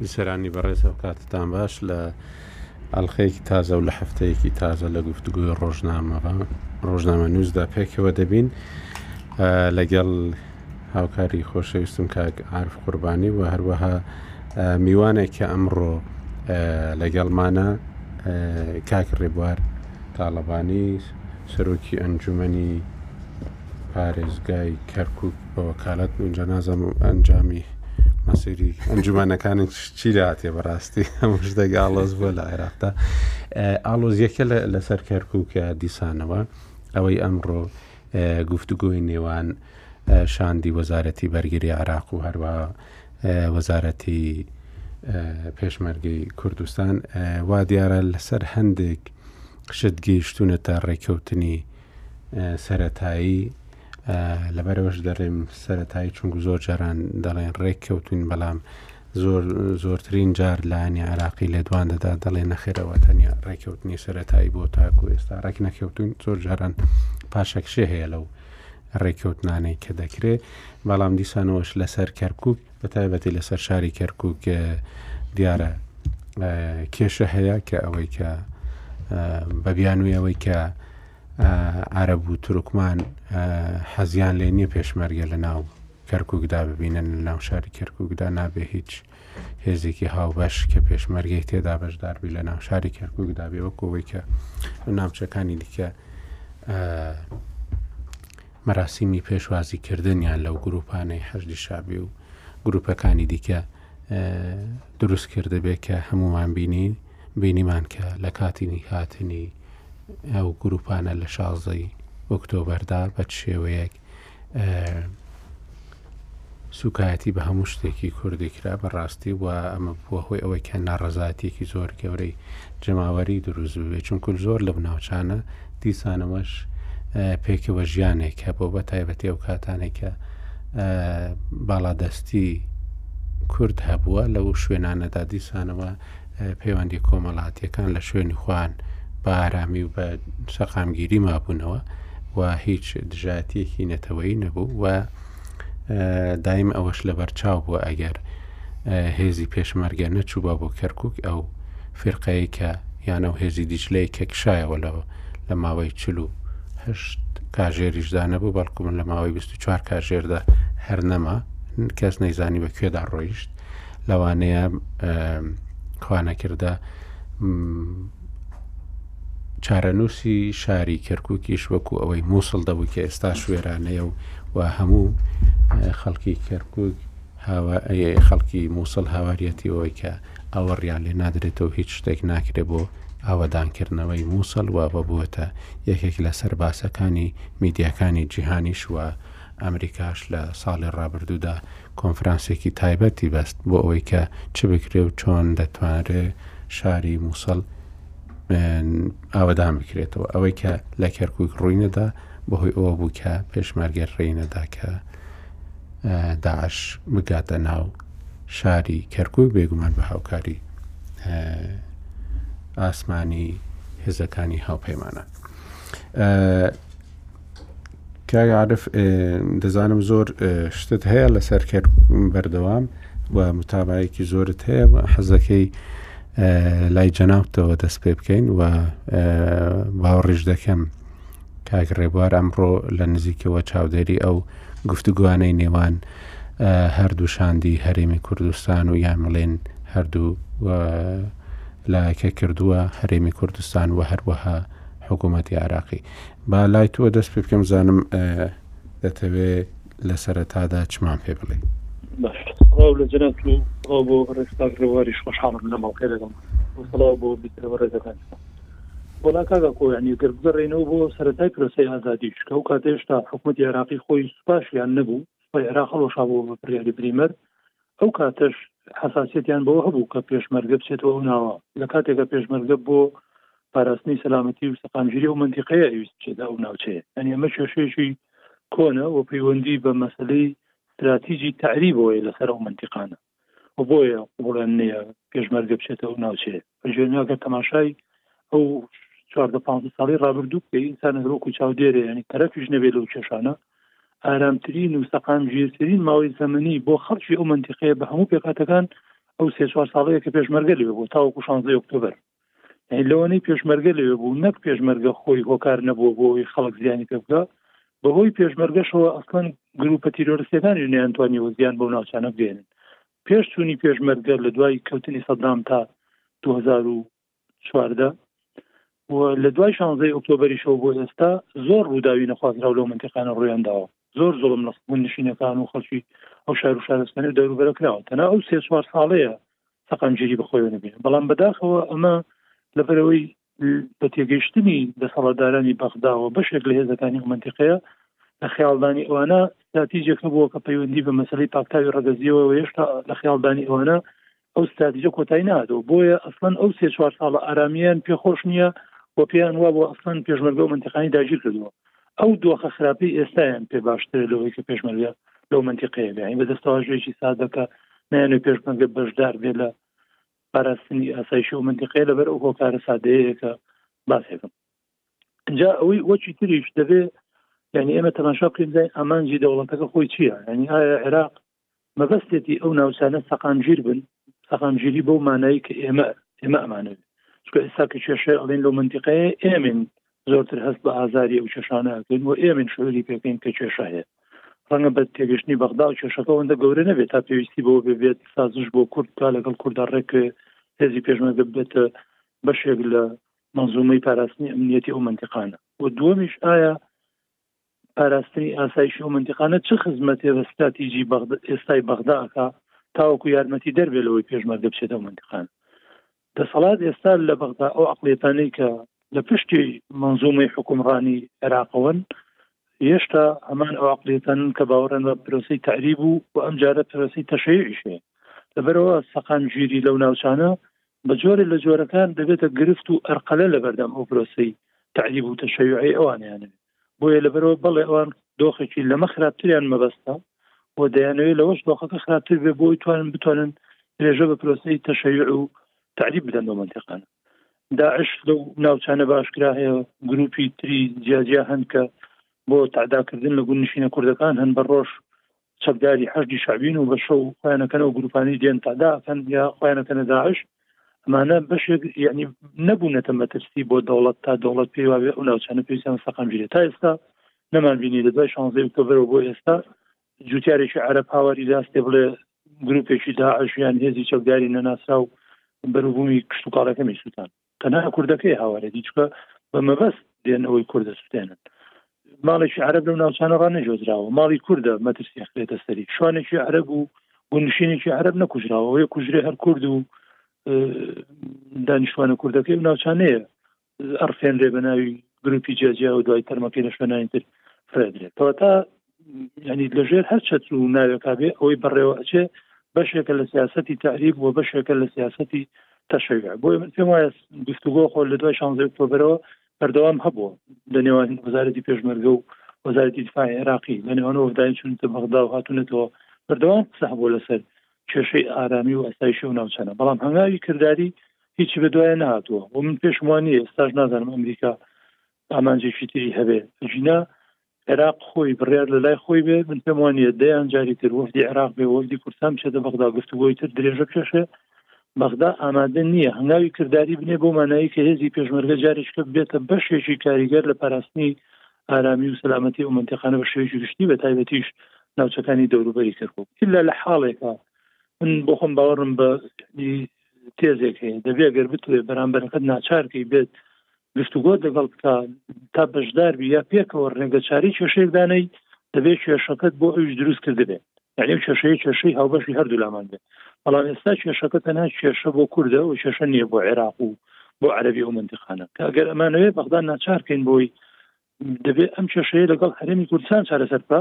بیسەرانی بەڕێز ئەوکاتتان باش لە ئەلقەیەکی تازە و لە هەفتەیەکی تازە لە گفتوگوی ڕۆژنامەڕان ڕۆژنامە نووسدا پێکەوە دەبین لەگەڵ هاوکاری خۆشەویستم کاک عارف قوربانی و هەروەها میوانێک کە ئەمڕۆ لەگەڵمانە کاک ڕێبوار تاڵەبانی سەرۆکی ئەنجومنی پارێزگای کەرکک بە وەکالەت بونجا نازم ئەنجامی مەسیری ئەنجومانەکانی چیدا هاتێ بەڕاستی هەمش دەگاڵۆز بووە لە عێراقدا ئالۆزیەکە لەسەر کەرکک کە دیسانەوە ئەوەی ئەمڕۆ گفتوگۆی نێوان شاندی وەزارەتی بەرگری عراق و هەروە وەزارەتی پێشمەرگەی کوردستان وا دیارە لەسەر هەندێک شت گەیشتونەتە ڕێککەوتنی سەتایی لەبەرەوەش دەڵێم سەتایی چونکو زۆر جاران دەڵێن ڕێککەوتون بەڵام زۆر زۆرترین جار لایەنی عێراقی لێدوان دەدا دەڵێ نەخێر ئەوە تەنیا ڕێککەوتنی سەرەتایی بۆ تاکو ئێستا ڕێک نەکەوتون زۆر جاران پاشەکشێ هەیە لەو ڕێککەوتنانەی کە دەکرێت بەڵام دیسانەوەش لەسەر کەرکک بە تایبەتی لەسەر شاری کەرکک دیارە کێشە هەیە کە ئەوەی کە بە بیانوی ئەوەی کە عرب و تورکمان حەزیان لێ نییە پێشمەرگە لە ناو کەرکوکدا ببینن لە ناو شاری کەرکوکدا نابێ هیچ هێزێکی هاوبەش کە پێشمەرگەی تێدا بەشداربی لە ناو شاری کەرکوکدا بێ وەکەوەی کە ناوچەکانی دیکە مەراسیمی پێشوازیکردنیان لەو گروپانەی حەشدی شابی و گروپەکانی دیکە دروست کرده بێ کە هەمومان بینی بینیمان کە لە کاتینی هاتنی ئەو گروپانە لە شازەی ئۆکتۆبەردا بە شێوەیەک سوکایەتی بە هەموو شتێکی کوردی کرا بەڕاستی و ئەمە بووە هۆی ئەوەی کە ناڕزاتێکی زۆر گەورەی جەماوەری دروست بێت چونکول زۆر لە بناوچانە دیسانەوەش پێکەوە ژیانێک کە بۆ بە تایبەتی ئەو کاتانێکە باڵادەستی کورد هەبووە لەو شوێنانەدا دیسانەوە پەیوەندی کۆمەڵاتیەکان لە شوێنی خۆیان بە ئارامی و بە سەقامگیری مابوونەوە و هیچ دژاتیەکی نەتەوەی نەبوو و دایم ئەوەش لە بەرچاو بووە ئەگەر هێزی پێشمەرگە نەچووبە بۆ کەرکک ئەو فرقەیە کە یانە و هێزی دیجلەیە کە کشایەوە لەوە لە ماوەی چل و هەشت کاژێریشدا نەبوو بەڵکو من لە ماوەی 24 کاژێردا هەر نەما کەس نەیزانی بە کوێدا ڕۆیشت لەوانەیە خوانەکردە چارەنووسی شاری کەرکووکیش وەکو ئەوەی مووسڵ دەبوو کە ئێستا شوێرانەیە و و هەموو خەڵکی کەرکک خەڵکی مووسڵ هاواریەتیەوەی کە ئەوە ڕیان لێ نادرێتەوە هیچ شتێک ناکرێت بۆ ئاوەدانکردنەوەی مووسڵ و بە بووەتە یەکێک لە سەر باسەکانی میدیەکانی جیهانیش وە ئەمریکاش لە ساڵی ڕابردوودا کۆنفرانسێکی تایبەتی بەست بۆ ئەوەی کە چ بکرێ و چۆن دەتوانرێ شاری مووسڵ ئاوەدان بکرێتەوە ئەوەی کە لە کەرکک ڕووینەدا بەهۆی ئەوە بوو کە پێشمەرگەر ڕێینەدا کە داعش بگاتە ناو شاری کەرکک بێگومان بە هاوکاری ئاسمانی هێزەکانی هاوپەیمانە کاک عارف دەزانم زۆر شتت هەیە لەسەر کەر بەردەوام و متابایەکی زۆرت هەیە حەزەکەی لای جەناوتەوە دەست پێ بکەین و باوەڕیش دەکەم کاک ڕێبوار ئەمڕۆ لە نزیکەوە چاودێری ئەو گفتوگوانەی نێوان هەردوو شاندی هەرێمی کوردستان و یان بڵێن هەردوو لایەکە کردووە هەرێمی کوردستان و هەروەها حکوومەتی عراقی با لای تۆ دەست پێ بکەم زانم دەتەوێ لە سەرەتادا چمان پێ بڵێ سڵاو لە جەناب تو سڵاو بۆ ڕێکستاک ڕێواریش خۆشحاڵم لە ماڵکە دەگەم سڵاو بۆ بیتەوە ڕێزەکان وڵا کاگا کۆیانی گەر بگەڕێنەوە بۆ سەرەتای پرۆسی ئازادیش کە و کاتێشتا حکوومەتی عراقی خۆی سوپاشیان نەبوو سوپای عێراق هەڵۆشا بۆ بە بڕیاری بریمەر ئەو کاتەش حەساسیەتیان بەوە هەبوو کە پێشمەرگە بچێتەوە ئەو ناوە لە کاتێکە پێشمەرگە بۆ پاراستنی سەلامەتی و سەقامگیری و منتیقەیە ئەویست بچێت ئەو ناوچەیە ئەنی ئەمە کێشەیەکی کۆنە و پەیوەندی بە مەسلەی استراتیجی تعریبەوەی لەسەر ئەو منتیقانە و بۆیە بڵێن نیە پێشمەرگە بچێتەوە ناوچەیە بە ژێرنوێ ئەگەر تەماشای ئەو چواردە پ ساڵی ڕابردوو بکە ئینسان هەرۆک و چاودێرە ینی تەرەفیش نەبێت لەو کێشانە ئارامترین و سەقام ژیرترین ماوەی زەمەنی بۆ خەڵکی ئەو منتیقەیە بە هەموو پێکاتەکان ئەو سێ چوار ساڵەیە کە پێشمەرگە لێ بۆ تاوەکو شانزی ئۆکتۆبەر یعنی لەوەنەی پێشمەرگە لێ بوو نەک پێشمەرگە خۆی هۆکار نەبووە بۆ ئەوی خەڵک زیانی پێ بکە بەهۆی پێشمەرگەشەوە ئەسڵەن گروپە تیرۆرسەکانی نیانتوانی وەزیان بۆ ناوچانە بێنن پێش چوونی پێشمەرگە لە دوای کەوتنی سەدام تا 2014 و لە دوای شانزەی ئۆکتۆبریشەوە بۆ ئێستا زۆر ڕووداوی نەخوازراو لەو منتیقانە ڕویان داوە زۆر زۆڵم لە خبوون نشینەکان و خەڵکی ئەو شار و شارستانی و دەروبەرە کراوە تەنا ئەو سێ چوار ساڵەیە سەقامگیری بەخۆیەوە نبێ بەڵام بەداخەوە ئەمە لەبەرەوەی بە تێگەیشتنی دەسەڵاتدارانی بەغداوە بەشێک لە هێزەکانی ئەو منتیقەیە لە خیاڵدانی ئەوانە ستراتیجێک هەبووە کە پەیوەندی بە مەسلەی پاکتاوی ڕگەزیەوە هێشتا لە خیاڵدانی ئەوانە ئەو ستراتیجە کۆتای نادەوە بۆیە ئەسڵەن ئەو سێ چوار ساڵە ئارامیان پێخۆش نییە و پێیان وا بۆ ئەسڵەن پێشمەرگە و منتیقانی داگیر کردووە ئەو دۆخە خراپی ئێستایان پێ باشتر لەوەی کە پێشمەرگە لەو منتیقەیە بە دەستەواژێکی سادەکە نیانێ پێشمەرگە بەشدار بێ لە پاراستنی ئاسایش و منتیقەیە لەبەر ئەو هۆکارە سادەیە کە باسێکم جا ئەوەی وەچی تریش دەبێ ینی ئێمە تەماشا بکەین ئامانجی دەوڵەتەکە خۆی چییە ینی ئایا عێراق مەبەستێتی ئەو ناوچانە سەقامگیر بن سەقامگیری بەو مانایی کە ئێمە ئێمە ئەمانەوێت چکە ئێستا کە کێشەیە ئەڵێن لەو منتیقەیە ئێمن زۆرتر هەست بە ئازاری ئەو کێشانە ئەکەین و ئێمن شعوری پێکەین کە کێشە هەیە ڕەنگە بە تێگەشتنی بەغدا و کێشەکەەوەندە گەورە نەبێت تا پێویستی بۆ ببێت سازش بۆ کورد کا لەگەڵ کوردا ڕێکێ هێزی پێشمەگە بێتە بەشێک لە منزومەی پاراستنی ئەمنیەتی ئەو منتیقانە و دووەمیش ئایا پاراستنی ئاسایشی ئەو منتیقانە چه خزمەتێ بە ستراتیژی ئێستای بەغداکە تاوەکو یارمەتی دەربێت لەوەی پێشمەرگە بچێتە منتیقان دەسەڵات ئێستا لە بەغدا ئەو عەقڵیەتانەی کە لە پشتی مەنزومەی حوکمڕانی عێراقەوەن هێشتا هەمان ئەو عقلێتانن کە باوەڕێن بە پرۆسی تعریب و و ئەم جارە پرۆسی تەشەیشێ لەبەرەوە سەقامگیری لەو ناوچانە بە جۆرە لە جۆرەکان دەبێتە گرفت و ئەرقەلە لە بەردەم ئەو پرۆسی تعریب و تەشەیعی ئەوانیانێت بۆیە لەبەرەوە بەڵێ ئەوان دۆخێکی لەمە خراپتریان مەبەستە و دەیانەوێت لەوەش دۆخەکە خراپتر بێ بۆی توانن بتوانن درێژە بە پرۆسی تەشەیع و تعریب بدەن بە منتیقان داعش لەو ناوچانە باشکرا هەیە گروپی تری جیاجیا هەن کە بۆ تعداکردن لە گونشینە کوردەکان هەن بە ڕۆژ چەکداری حەشدی شەعبین و بەشە و خۆیانەکەن و گروپانی دێن تاداکەن یا خۆیانەکەنە داعش ئەمانە بەشێک یعنی نەبوونەتە مەترسی بۆ دەوڵەت تا دەوڵەت پێی واێ ئەو ناوچانە پێویستیان سەقامگیرێت تا ئێستا نەمان بینی لە دوای شانزەی ئۆکتۆبرەوە بۆ ئێستا جوتیارێکی عرب هاواری داستێ بڵێ گروپێکی داعش یان هێزی چەکداری نەناسرا و بەروبوومی کشتتوکاڵەکەمی سووتان تەنها کوردەکەی هاوارێ دیچکە بە مەبەست دێن ئەوەی کوردە سوتێنن ماڵێکی عرب لەو ناوچانە ڕانەژۆزراوە ماڵی کووردە مەترسی خێتە سەری شوانێکی عرب و گونشینێکی عرب نەکوژراوە ئەوەیە کوژرێ هەر کورد و دانیشتوانە کوردەکەی و ناوچانەیە ئەرفێنرێ بە ناوی گروپی جیاجیا و دوای تەرمەکەی لە شوێنانی تر فرێدرێت کەواتە ینی لەژێر هەر چەت و ناوێکا بێ ئەوەی بەڕێوە ئەچێ بەشێکە لە سیاستی تعریب و بەشێکە لە سیاستی تەشەوی بۆی من پێم وایە گفتوگۆ خۆ لە دوای شانزە ئۆکتۆبرەوە بەردەوام هەبووە لە نێوان وەزارەتی پێشمەرگە و وەزارەتی دفاع عێراقی لە نێوانەوە داین چونتە بەغدا و هاتونەتەوە بەردەوام قسە هەبوو لەسەر کێشەی ئارامی و ئەستایشی و ناوچەنە بەڵام هەنگاوی کردداری هیچی بە دوایە نهاتووە و من پێشموانی ئێستاش نازانم ئەمریکا ئامانجێکی تری هەبێ جینا عێراق خۆی بڕیار لە لای خۆی بێ من پێم وانە دەیان جاری تر وەفدی عێراق بێ وەفدی کوردستان بچێتە بەغدا گفتوگۆی تر درێژە بکێشێ بەغدا ئامادە نییە هەنگاوی کردداری بنێ بۆ مانایی کە هێزی پێشمەرگە جارێککە بێتە بەشێکی کاریگەر لە پاراستنی ئارامی و سەلامەتی و منتیقانە بە شێوەیەکی گشتی بە تایبەتیش ناوچەکانی دەوروبەری کردبوو ئللا لە حاڵێکە من بۆ خۆم باوەڕم بە تێزێک هەیە دەبێ گەر بتوێ بەرامبەرەکەت ناچارکەی بێت گفتوگۆت لەگەڵ بکە تا بەشدار بی یا پێکەوە ڕێگە چاری کێشەیەک دانەی دەبێت کێشەکەت بۆ ئەوش دروست کردبێ یعنی کێشەیە کێشەی هاوبەشی هەردوو لامان بێت بەڵام ئێستا کێشەکە تەنها کێشە بۆ کوردە و کێشە نییە بۆ عێراق و بۆ عەربی ئەو منتیقانە کە ئەگەر ئەمانەوەی بەغدا ناچارکەین بۆی دەبێت ئەم کێشەیە لەگەڵ هەرێمی کوردستان چارەسەر بکە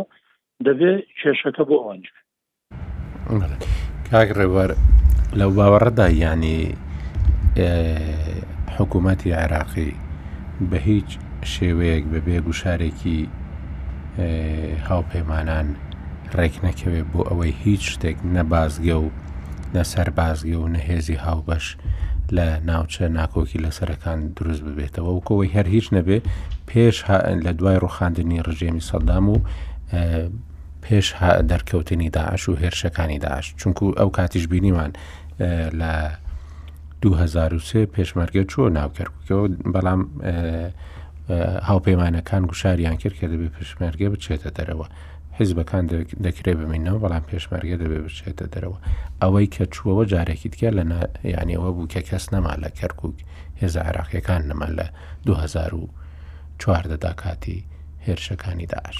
دەبێت کێشەکە بۆ ئەوانش کاک ڕێبوار لەو باوەڕەدا یانی حکوومەتی عێراقی بە هیچ شێوەیەک بە بێ گوشارێکی هاوپەیمانان ڕێک نەکەوێت بۆ ئەوەی هیچ شتێک نەبازگە و نە سەربازگە و نەهێزی هاوبەش لە ناوچە ناکۆکی لە سەرەکان دروست ببێتەوە و کۆی هەر هیچ نەبێ پێش لە دوای ڕوخاندنی ڕژێمی سەدام و پێش دەرکەوتنی داعش و هێرشەکانی داعش چونکو ئەو کاتیش بینیمان لە 2023 پێشمەرگە چۆ ناوکەرکەوە بەڵام هاوپەیمانەکان گوشاریان کرد کە دەبێت پێشمەرگە بچێتە دەرەوە حیزبەکان دەکرێ بمینەوە بەڵام پێشمەرگە دەبێ بچێتە دەرەوە ئەوەی کە چووەوە جارێکی دیکە لە یانەوە بوو کە کەس نەما لە کەرکک هێزە عراقیەکان نەما لە 2014دا کاتی هێرشەکانی داعش.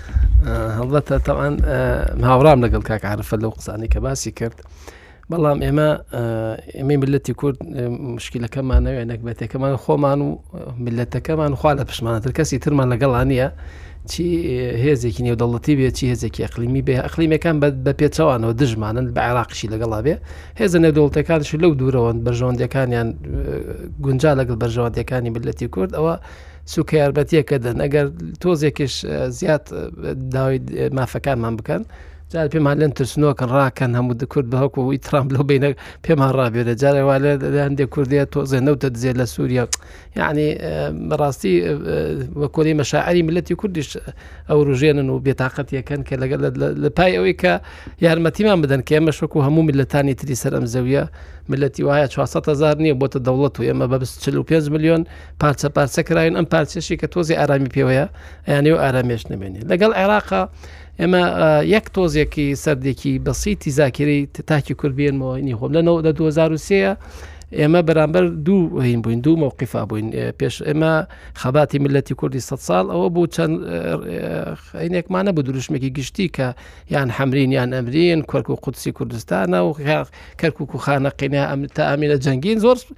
هەڵبەتە تاوان هاوڕام لەگەڵ کاک عرفە لەو قسانی کە باسی کرد بەڵام ئێمە ئێمەی ملەتی کورد مشکلەکەمان نەوێ نەکبەتەکەمان خۆمان و ملەتەکەمان خوا لە پشمانتر کەسی ترمان لەگەڵان نیە چی هێزێکی نێودەڵەتی بێت چی هێزێکی ئەقلیمی بێ ئەقلیمەکان بە پێچەوانەوە دژمانن بە عێراقشی لەگەڵا بێ هێزە نێودەوڵتەکانش لەو دوورەوەند بەرژەوەندەکانیان گونجا لەگەڵ بەرژەوەندەکانی ملەتی کورد ئەوە سوکە یارمەتیەکە دەن ئەگەر تۆزێکیش زیاد داوای مافەکانمان بکەن جار پێمان لەن ترسنۆکە ڕاکەن هەموو کورد بە هەکو وی ترامپ لەو بینە پێمان ڕابێرە جارێوا لە هەندێک کوردێت تۆزێ نەوتە دزێ لە سووریا یعنی بەڕاستی وەکۆری مەشاعری ملەتی کوردیش ئەو ڕژێنن و بێتاقەتیەکەن کە لەگەڵ لە پای ئەوەی کە یارمەتیمان بدەن کە ئێمە شوکو هەموو ملەتانی تری سەرم زەویە ملەتی وایە 400 هزار نییە بۆتە دەوڵەت و ئێمە بە 45 میلیۆن پارچە پارچە کراین ئەم پارچەشی کە تۆزی ئارامی پێوەیە ئەیانەوە ئارامێش نمێنێ لەگەڵ عێراقا ئێمە یەک تۆزێکی سەردێکی بەسیتی زاکری تاکی کوردبیێنەوە نیخۆم لە لە 2023 ئێمە بەرامبەر دوو هین بووین دوو مووقیفا بووین پێش ئێمە خەباتی ملەتی کوردی سە ساڵ ئەوە بوو چەند عینێکمانە بە دروشمێکی گشتی کە یان حەمرین یان ئەمرین کوەرک و قوتسی کوردستانە و کەرکک و خانەقینە ئەم تا ئەمینە جەنگین زۆر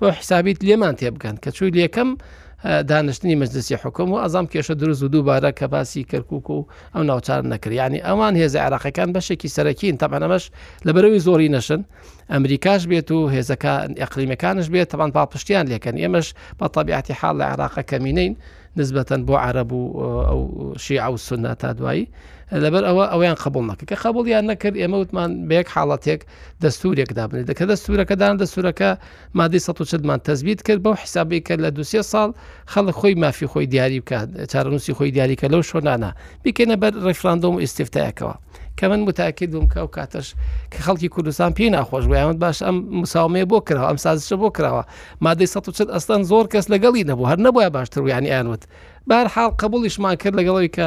بۆ حسابیت لێمان تێبگەن کە چووی لەکەم دانیشتنی مەجلسی حکوم و ئەزام کێشە دروست و دووبارە کە باسی کەرکک و ئەو ناوچار نەکرد ینی ئەوان هێز عراقەکان بەشێکی سەرەکیین تەبەنەمەش لە بەرەوەی زۆری نەشن ئەمریکاش بێت و هێزەکە ئەقلیمەکانش بێت تەبان پاڵپشتیان لەکەن ئێمەش بە طببیعاتی حاڵ لە عراقە کەمینین نسبەتەن بۆ عرب و ئەو شیع و سنە تا دوایی لەبەر ئەوە ئەویان قبول نەکە کە قبولیان نەکرد ئێمە وتمان بەیەک حاڵەتێک دەستورێک دابنێت دەکە دەستورەکەدان دەستورەکە مادەی 1970مان تەزبیت کرد بەو حسابی کە لە دوسێ ساڵ خەڵک خۆی مافی خۆی دیاری بکات چارەنووسی خۆی دیاریکە لەو شۆنانە بیکەنە بەر ڕێفراندۆم و ئیسیفتایەکەوە کە من متاکرد بووم کە ئەو کاتەش کە خەڵکی کوردستان پێی ناخۆش بۆ یاوت باش ئەم مساومەیە بۆ کراوە ئەم سازشە بۆ کراوە مادەی 1970 ئەستان زۆر کەس لەگەڵی نەبوو هەر نەبووە باشتر یانی ئەیانوت بار حاڵ قبولیشمان کرد لەگەڵەوەی کە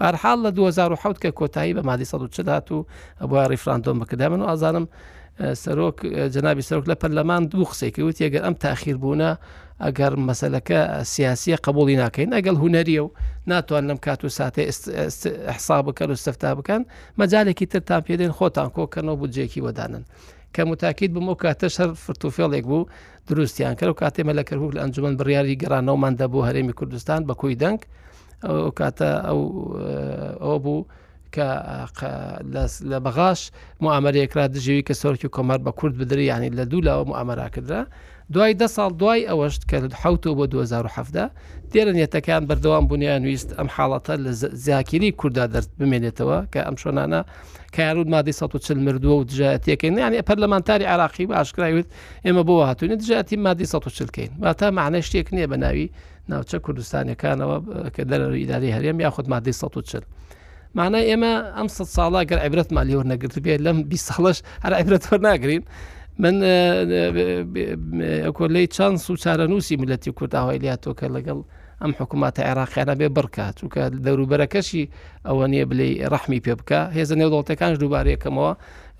بارحاڵ لە 2007 کە کۆتایی بە مادی 1940 دات و ئەبووە ڕیفراندۆم بکردا من و ئازانم سەرۆک جنابی سەرۆک لە پەرلەمان دوو قسێکی وت یەگەر ئەم تاخیر بوونە ئەگەر مەسلەکە سیاسیە قبولی ناکەین ئەگەڵ هوەریە و ناتوان لەم کات و ساتێ حساب بکەن و سەفتا بکەن مەجارێکی ترتان پێدەین خۆتان کۆکەنەوە بودجێکی وەدانن کە متاکیت بم ئەو کاتە شەر فرتوفێڵێک بوو دروستیان کە و کاتێمە لە کەرهوک لە ئەنجومەن بڕیاری گەڕانەوەمان دەبوو هەرێمی کوردستان بە کۆی دەنگ ئەو کاتە ئەو ئەو بوو کە لە بەغاش معامەرەیەکرا دژەوی کە سەرکی کۆمار بە کورد بدرری ینی لە دوو لاوە معامەرا کردرا دوای ده ساڵ دوای ئەوەشت کە حوت بۆ 2017 دێرە نیەتەکان بەردەوام بوونیان ویست ئەم حاڵەتە لە زیاکیری کووردا دەست بمێنێتەوە کە ئەم شۆنانە کارود مادی 1940 مردووە و دژایەتەکەین یعنی پەرلەمانتاری عراقی بە ئاشکراوت ئێمە بۆ هاتوونە دژاتی مادی 1940کەین واتا معنی شتێک نییە بە ناوی ناوچە کوردستانەکانەوە کە دەرەوەی ئیداری هەرێم یاخود مادەی 140. مانای ئێمە ئەم سە ساڵە گەر عیبرەت مالیۆر نەگرتبێت لەم بی ساڵش هەر عیبرەت هەر ناگرین من کۆلەی چەند سو چارەنووسی ملەتی کورداوای لاتۆ کە لەگەڵ ئەم حکوومەتە عێراقیانە بێ بڕکات و کە دەوروبەرەکەشی ئەوە نییە بلی ڕحمی پێ بکە هێزە نێودڵتەکانش دووبارەیەکەمەوە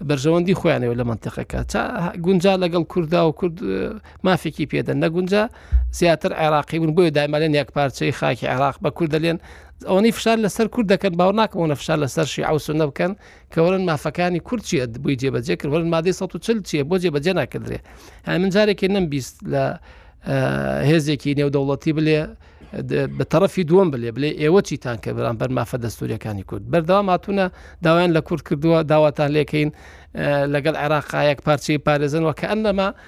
بەرژەوەندی خۆیانەوە لە منتیقەکە گونجا لەگەڵ کووردا و کورد مافێکی پێدەن نەگونجا زیاتر عێراقی بوون بۆیە دایمالێن یەک پارچەی خاکی عێراق بە کورد دەلێن ئەوەی فشار لەسەر کورد دەکەن باو ناکەمەوە فشار لەسەر شی ئەوسونە بکەن کەوەرن مافەکانی کورد چیە بووی جێبەجێ کرد وەرن مادەی 140 چیە بۆ جێبەجێ ناکردرێ هەر من جارێکی نەمبیست لە هێزێکی نێودەوڵەتی بلێ بە تەرەفی دووەم بلێ بلێ ئێوە چیتان کە بران بەر مافە دەستوریەکانی کورد بەردەوام هاتوونە داوایان لە کورد کردووە داواتان لێکەین لەگەڵ عێراقایەک پارچەی پارێزن وە کە ئەنەما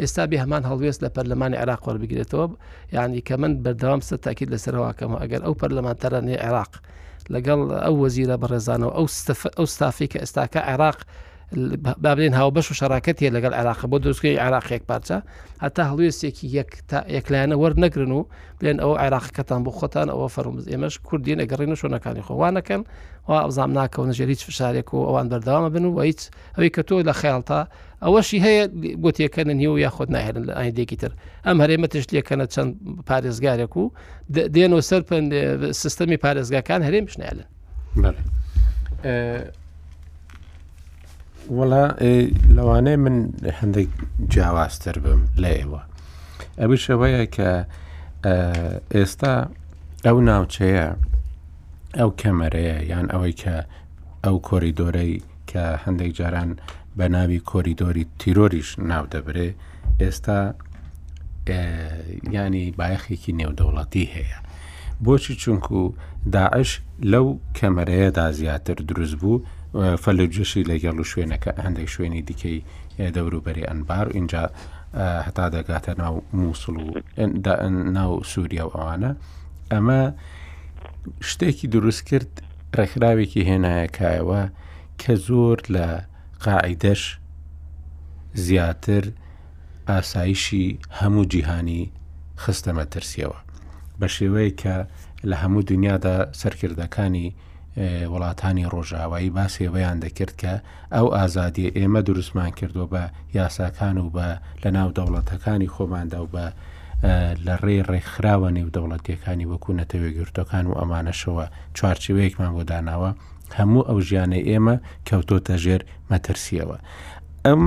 ئێستا بێ هەمان هەڵوێست لە پەرلەمانی عێراق وەربگرێتەوە یعنی کە من بەردەوام سە تاکیت لەسەرواکەمە ئەگەر ئەو پەرلەمانتەرانی عێراق لەگەڵ ئەو وەزیرە بەڕێزانەوە ئەو ئەو ستافی کە ئێستاکە عێراق بابلێن هاوبەش و شەراکەت هەیە لەگەڵ عراق بۆ دروستکەی عراقێک پارچە هەتا هەڵوێستێکی یەک تا یەکلایەنە وەرنەگرن و بێن ئەو عێراقەکەتان بۆ خۆتان ئەوە فەرمز ئێمەش کوردین ئەگەڕین و شوۆنەکانی خۆوانەکەن و ئەوزام ناکەونە ژێر هیچ فشارێک و ئەوان بەردەوامە بن و هیچ ئەوەی کە تۆ لە خەیاڵتا ئەوەشی هەیە گوتێکەنن هی و یاخود ناهێنن لە ئایندێکی تر ئەم هەرێمە تشت لێکەنە چەند پارێزگارێک و دێنەوە سەر سیستەمی پارێزگاکان هەرێم بشنالن وڵا لەوانەیە من هەندێک جیاوازتر بم لە ئێوە ئەوی شەوەیە کە ئێستا ئەو ناوچەیە ئەو کەمەرەیە یان ئەوەی کە ئەو کۆریدۆرەی کە هەندێک جاران بە ناوی کۆریدۆری تیرۆریش ناودەبرێ ئێستا ینی بایەخێکی نێودەوڵەتی هەیە بۆچی چونکو داعش لەو کەمەرەیەدا زیاتر دروست بوو فەلوجشی لەگەڵ و شوێنەکە هەندێک شوێنی دیکەی دەوروبەری ئەنبار و اینجا هەتا دەگاتە ناو مووسڵ و ناو سووریا و ئەوانە ئەمە شتێکی دروست کرد ڕێکخراوێکی هێنایە کایەوە کە زۆر لە قاعیدەش زیاتر ئاسایشی هەموو جیهانی خستە مەترسیەوە بە شێوەیە کە لە هەموو دنیادا سەرکردەکانی وڵاتانی ڕۆژاوایی باسێوەیان دەکرد کە ئەو ئازادیە ئێمە دروستمان کردوە بە یاساکان و بە لە ناو دەوڵەتەکانی خۆماندا و بە لە ڕێی ڕێکخراوە نێودەوڵەتیەکانی وەکو نەتەوێگرتوەکان و ئەمانەشەوە چوارچوەیەکمان بۆ داناوە هەموو ئەو ژیانەی ئێمە کەوتۆتە ژێر مەترسیەوە ئەم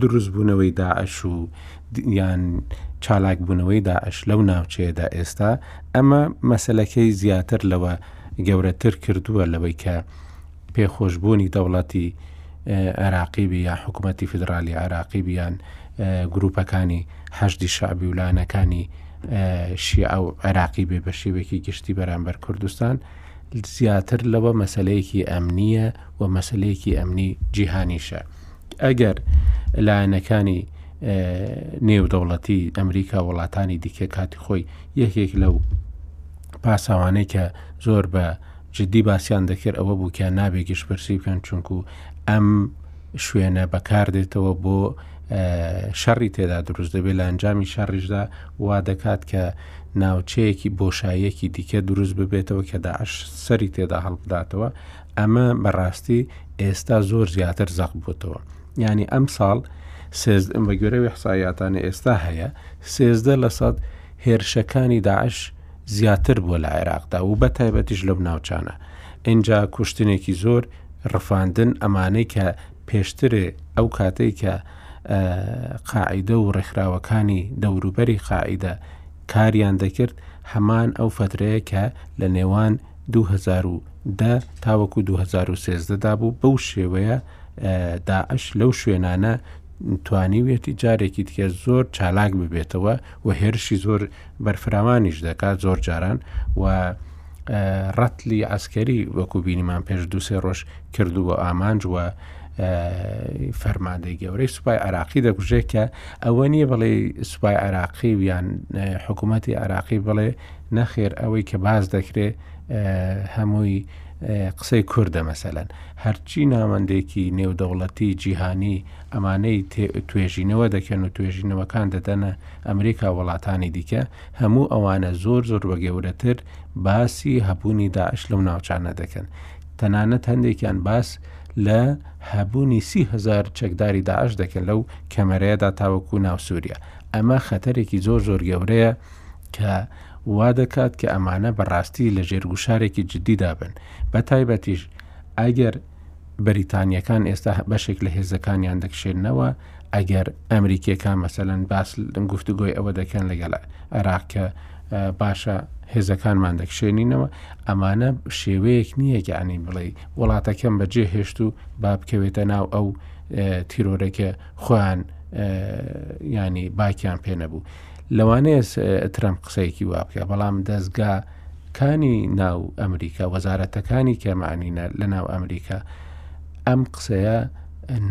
دروستبوونەوەی داعش و یان چالاک بوونەوەی داعش لەو ناوچەیەدا ئێستا ئەمە مەسلەکەی زیاتر لەوە گەورەتر کردووە لەوەی کە پێخۆشبوونی دەوڵەتی عێراقی بی یا حکوومەتی فیدرالی عێراقی بیان گروپەکانی حەشدی شعبی و لایەنەکانی شیعە و عێراقی بێ بە شێوێکی گشتی بەرامبەر کوردستان زیاتر لەوە مەسلەیەکی ئەمنیە و مەسلەیەکی ئەمنی جیهانیشە ئەگەر لایەنەکانی نێودەوڵەتی ئەمریکا وڵاتانی دیکە کاتی خۆی یەکێک لەو پاساوانێکە زۆر بە جدی باسیان دەکرد ئەوە بوو کە نابێ گشتپرسی بکەن چونکو ئەم شوێنە بەکاردێتەوە بۆ شەڕی تێدا دروست دەبێت لە ئەنجامی شەڕیشدا وا دەکات کە ناوچەیەکی بۆشاییەکی دیکە دروست ببێتەوە کە داعش سەری تێدا هەڵبداتەوە ئەمە بەڕاستی ئێستا زۆر زیاتر زەق بووتەوە ینی ئەم ساڵ بە گوێرەوە حسایاتانە ئێستا هەیە سێزدە لە سەد هێرشەکانی داعش زیاتر بوە لە عێراقدا و بە تایبەتیش لەو ناوچانە ئینجا کوشتنێکی زۆر ڕفاندن ئەمانەی کە پێشترێ ئەو کاتێک کە قاعدە و ڕێکخراوەکانی دەوروبەری قاعدە کاریان دەکرد هەمان ئەو فترەیە کە لە نێوان 2010 تاوەکو 2013دا بوو بەو شێوەیە داعش لەو شوێنانە توانیویەتی جارێکی دیکە زۆر چالاک ببێتەوە و هێرشی زۆر بەرفراوانیش دەکات زۆر جاران و ڕەتلی ئەسکەری وەکو بینیمان پێش دوسێ ڕۆژ کردو بۆ ئامانج وە فەرماندەی گەورەی سوپای عراقی دەگوژێت کە ئەوە نییە بڵێ سوپای عراقی یان حکوومەتتی عراقی بڵێ نەخێر ئەوەی کە باز دەکرێت هەمووی قسەی کووردە مەسەلەن هەرچی ناوەندێکی نێودەوڵەتی جیهانی ئەمانەی توێژینەوە دەکەن و توێژینەوەکان دەدەنە ئەمریکا وڵاتانی دیکە هەموو ئەوانە زۆر زۆر بەگەورەتر باسی هەبوونی داعش لەو ناوچانە دەکەن تەنانەت هەندێکیان باس لە هەبوونی سیهزار چەکداری داعش دەکەن لەو کەمەرەیەدا تاوەکو ناو سووریا ئەمە خەتەرێکی زۆر زۆر گەورەیە کە وا دەکات کە ئەمانە بەڕاستی لە ژێر گوشارێکی جددیدا بن بە تایبەتیش ئەگەر بەریتانیەکان ئێستا بەشێک لە هێزەکانیان دەکشێنەوە ئەگەر ئەمریکیەکان مەسەەن باس گفتوگۆی ئەوە دەکەن لەگەڵ عێراق کە باشە هێزەکانمان دەکشێنینەوە ئەمانە شێوەیەک نییە گەعنی بڵێ وڵاتەکەم بەجێ هێشت و با بکەوێتە ناو ئەو تیرۆرەکە خۆیان ینی باکیان پێ نەبوو لەوانەیە ترەم قسەیەکی وابکە بەڵام دەستگا کانی ناو ئەمریکا وەزارەتەکانی کە معنینە لە ناو ئەمریکا ئەم قسەیە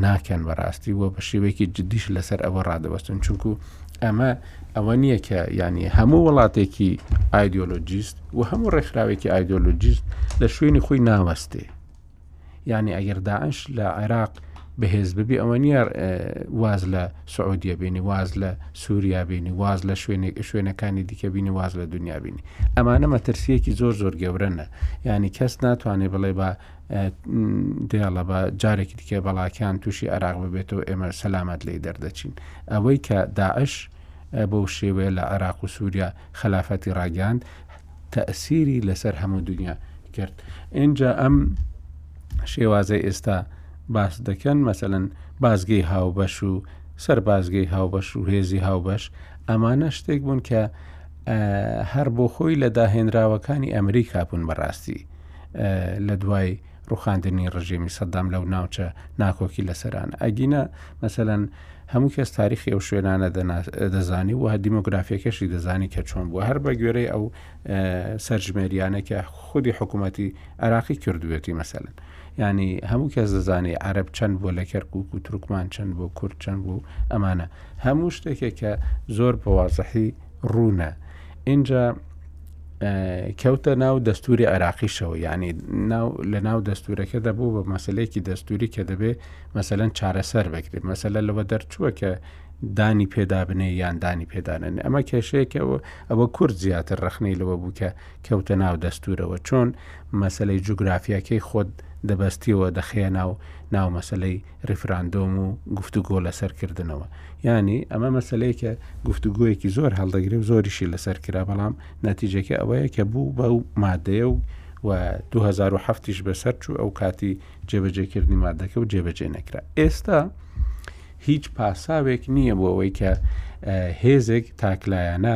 ناکەن بەڕاستی وە بە شێوەیەکی جددیش لەسەر ئەوە ڕادەوەستن چونکو ئەمە ئەوە نییە کە ینی هەموو وڵاتێکی ئایدۆلۆجیست و هەموو ڕێکخراوێکی ئایدۆلۆجیست لە شوێنی خۆی ناوەستێ یعنی ئەگەر داعش لە عێراق بەهێز ببی ئەوە نیە واز لە سعودیە بینی واز لە سووریا بینی واز لە شوێنێک شوێنەکانی دیکە بینی واز لە دنیا بینی ئەمانە مەترسیەکی زۆر زۆر گەورەنە ینی کەس ناتوانێت بڵێ بە دێڵە بە جارێکی دیکە بەڵاکیان تووشی عراق ببێتەوە ئێمە سەلامەت لی دەردەچین ئەوەی کە داعش بەو شێوەیە لە عێراق و سووریا خلافەتی ڕاگەاند تەئسیری لەسەر هەموو دونیا کرد ئینجا ئەم شێوازەی ئێستا باس دەکەن مەسەەن بازگەی هاوبەش و سەر بازگەی هاوبەش و هێزی هاوبەش ئەمانە شتێک بوون کە هەر بۆ خۆی لە داهێنراوەکانی ئەمریکا بوون بەڕاستی لە دوای ڕوخاندنی ڕژێمی سەدام لەو ناوچە ناکۆکی لەسەرانە ئەگینە مەسەەن هەموو کەس تاریخی ئەو شوێنانە دەزانی و دیموگرافیەکەشی دەزانی کە چۆن بووە هەر بە گوێرەی ئەو سەرژمێریانە کە خودی حکوومەتی عراقی کردوێتی مەسەن ینی هەموو کەس دەزانانی عرب چەند بۆ لە کەرکک و ترکمان چەند بۆ کورد چەند بوو ئەمانە هەموو شتێکێک کە زۆر بەوازەحی ڕوونە اینجا کەوتە ناو دەستوری عێراقیشەوە یعنی لە ناو دەستورەکە دەبوو بە مەسلەیەکی دەستوری کە دەبێ مەسەەن چارەسەر بکرێت مەسەلە لەوە دەرچووە کە دانی پێدا بنێ یان دانی پێدانن ئەمە کێشەیەکە ئەوە کورد زیاتر ڕخنەی لەوە بوو کە کەوتە ناو دەستورەوە چۆن مەسلەی جوگرافیەکەی خۆت دەبەستیەوە دەخەیە ناو ناو مەسلەی ریفراندۆم و گفتوگۆ لەسەر کردنەوە یانی ئەمە مەسلەیەکە گفتوگوۆیەکی زۆر هەڵدەگرێ و زۆریشی لەسەر کرا بەڵام نەتیجەکە ئەوەیە کە بوو بە و مادەیە و و 2007یش بەسەر چوو ئەو کاتی جێبەجێکردنی مادەکە و جێبەجێ نەکرا ئێستا هیچ پاساوێک نییە بۆ ئەوەی کە هێزێک تاکلایەنە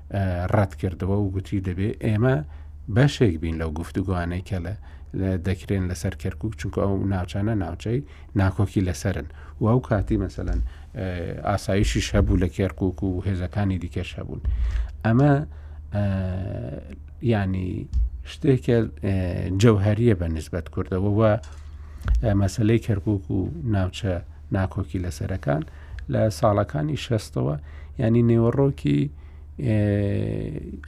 ڕەتکردەوە و گوتی دەبێ ئێمە بەشێک بین لەو گفتوگوانەی کە لە دەکرێن لەسەر کەرکک چونکە ئەو ناوچانە ناوچەی ناکۆکی لەسرن و ئەو کاتی مەسەەن ئاسایشیش هەبوو لە کێرکک و هێزەکانی دیکەش هەبوون ئەمە ینی شتێکە جەوهریە بە نسبەت کردەوە و مەسلەی کەرکک و ناوچە ناکۆکی لەسەرەکان لە ساڵەکانی شەستەوە ینی نێوەڕۆکی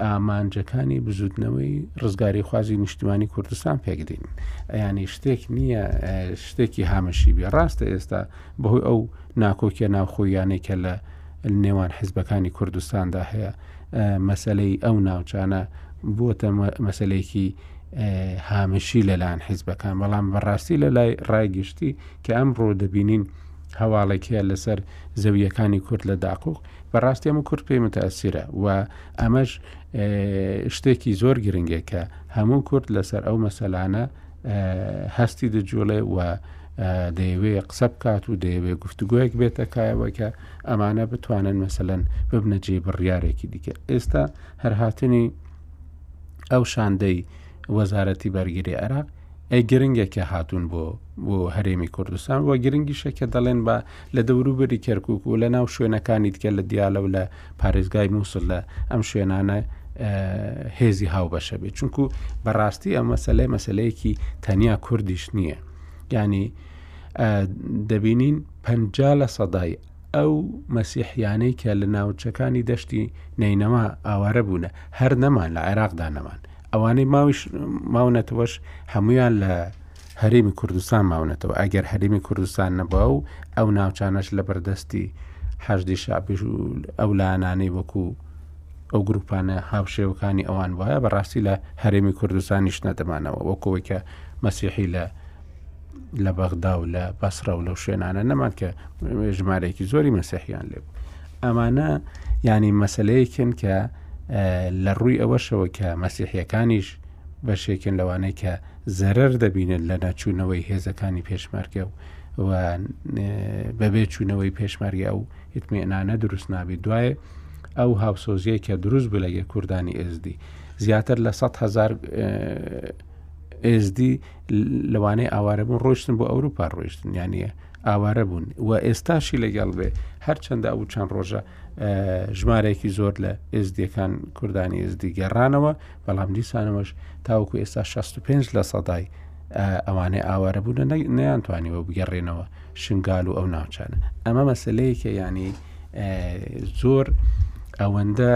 ئامانجەکانی بزوتنەوەی ڕزگاری خوازی نیشتمانی کوردستان پێکدین ئەیانی شتێک نییە شتێکی هامەشی بێ ڕاستە ئێستا بەهۆی ئەو ناکۆکیە ناوخۆیانێکە لە نێوان حزبەکانی کوردستاندا هەیە مەسلەی ئەو ناوچانە بووە مەسلەیەکی هامشی لەلاەن حیزبەکان بەڵام بەڕاستی لە لای ڕایگشتی کە ئەم ڕۆ دەبینین هەواڵێک هەیە لەسەر زەوییەکانی کورد لە داقوق بەڕاستی ئەمە کورد پێی متەسیرە و ئەمەش شتێکی زۆر گرنگێک کە هەموو کورد لەسەر ئەو مەسەلانە هەستی دەجوڵێ و دەیەوێ قسە بکات و دەیەوێ گفتوگوۆیەک بێتەکایەوە کە ئەمانە بتوانن مەسەن ببنە جێ بڕیارێکی دیکە ئێستا هەرهاتنی ئەو شاندەی وەزارەتی بەرگری عێراق ئەی گرنگە کە هاتوون بۆ بۆ هەرێمی کوردستان و گرنگیشە کە دەڵێن بە لە دەوروبەری کەرکک و لە ناو شوێنەکانی دیکە لە دیالە و لە پارێزگای مووسل لە ئەم شوێنانە هێزی هاوبەشە بێت چونکو بەڕاستی ئەم مەسلەی مەسلەیەکی تەنیا کوردیش نییە ینی دەبینین پ لە سەدای ئەو مەسیحیانەی کە لە ناوچەکانی دەشتی نەینەوا ئاوارە بوونە هەر نەمان لە عێراقدا نەمان ئەوانەی ماویش ماونەتەوەش هەمویان لە هەرێمی کوردستان ماونەتەوە ئەگەر هەرێمی کوردستان نەبووە و ئەو ناوچانەش لە بەردەستی حەشدی شعبش و ئەو لایەنانەی وەکو ئەو گروپانە هاوشێوەکانی ئەوان وایە بەڕاستی لە هەرێمی کوردستانیش نەدەمانەوە وەکەوەی کە مەسیحی لە لە بەغدا و لە بەسرە و لەو شوێنانە نەمان کە ژمارەیەکی زۆری مەسیحیان لێ بوو ئەمانە ینی مەسلەیەکن کە لە ڕووی ئەوەشەوە کە مەسیحیەکانیش بەشێکن لەوانەیە کە زەرەر دەبینن لە نەچوونەوەی هێزەکانی پێشمەرگە و و بەبێ چوونەوەی پێشمەرگە ئەو ئتمێنانە دروست نابێت دوایە ئەو هاوسۆزیە کە دروست بوو لەگە کوردانی ئێزدی زیاتر لە 100هزار ئێزدی لەوانەیە ئاوارە بوون ڕۆشتن بۆ ئەوروپا ڕۆشتن یانە ئاوارە بوون و ئێستاشی لەگەڵ بێ هەرچەندە ئەو چەند ڕۆژە ژمارێکی زۆر لە ئێزدیەکان کوردانی ئێزدی گەڕانەوە بەڵام دیسانەوەش تاوکو ئێستا 65 لە سەدای ئەوانەی ئاوارە بوون نیان توانیوە بگەڕێنەوە شنگال و ئەو ناوچانە ئەمە مەسلەیەکە ینی زۆر ئەوەندە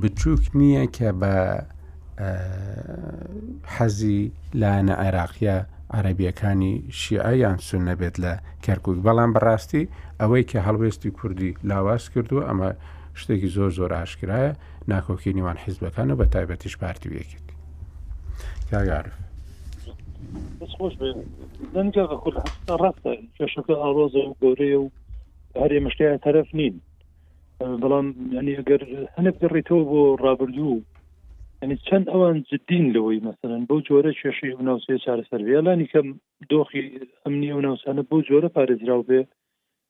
بچووک نییە کە بە حەزی لایەنە عێراقیە عەرەبیەکانی شیعە یان سونە بێت لە کەرکک بەڵام بەڕاستی ئەوەی کە هەڵوێستی کوردی لاواز کردووە ئەمە شتێکی زۆر زۆر ئاشکرایە ناکۆکی نیوان حیزبەکان و بە تایبەتیش پارتی وەکێت کاگارف خۆش بێن دەنگە خود ڕاستە کێشەکە ئاڵۆزە و گەورەیە و هەرێ مشتیان تەرەف نین بەڵام ینی ئەگەر هەنێ بگەڕیتەوە بۆ ڕابردوو ینی چەند ئەوان جدین لەوەی مەسەرەن بۆ جۆرە کێشەی ئەو ناوسێ چارەسەر بێ لانی کەم دۆخی ئەمنی ئەو ناوسانە بۆ جۆرە پارێزراو بێ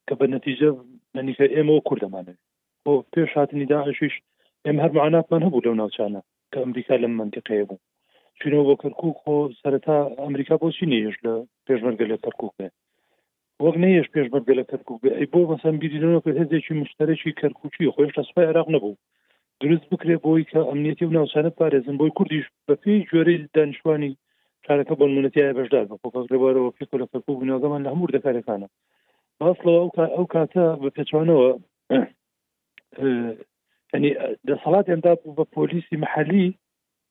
کە بە نەتیجە نەنیکە ئێمەوە کوردەمانێت بۆ پێش هاتنی داعشیش ئێمە هەر معاناتمان هەبوو لەو ناوچانە کە ئەمریکا لەم منتیقەیە بوو چینەوە بۆ کەرکک خۆ سەرەتا ئەمریکا بۆچی نێش لە پێشمەرگە لە کەرکک بێ وەک نەیەش پێشمەرگە لە کەرکوک بێ ئەی بۆ مەسەن بیری لەوە نەکرد هێزێکی مشتەرەکی کەرکوکی خۆ هێشتا سوپای عێراق نەبوو دروست بکرێ بۆی کە ئەمنیەتی و ناوچانە بپارێزن بۆی کوردیش بەپێی گوێرەی دانیشتوانی شارەکە بۆن منەتیایە بەشدار بە خۆکەک لەبارەوە پێکۆ لە کەرکوک بناگەمان لە هەموو دەکارەکانە باسڵەوە ئەو کاتە بە پێچوانەوە ینی دەسەڵات ئەمدا بوو بە پۆلیسی محەلی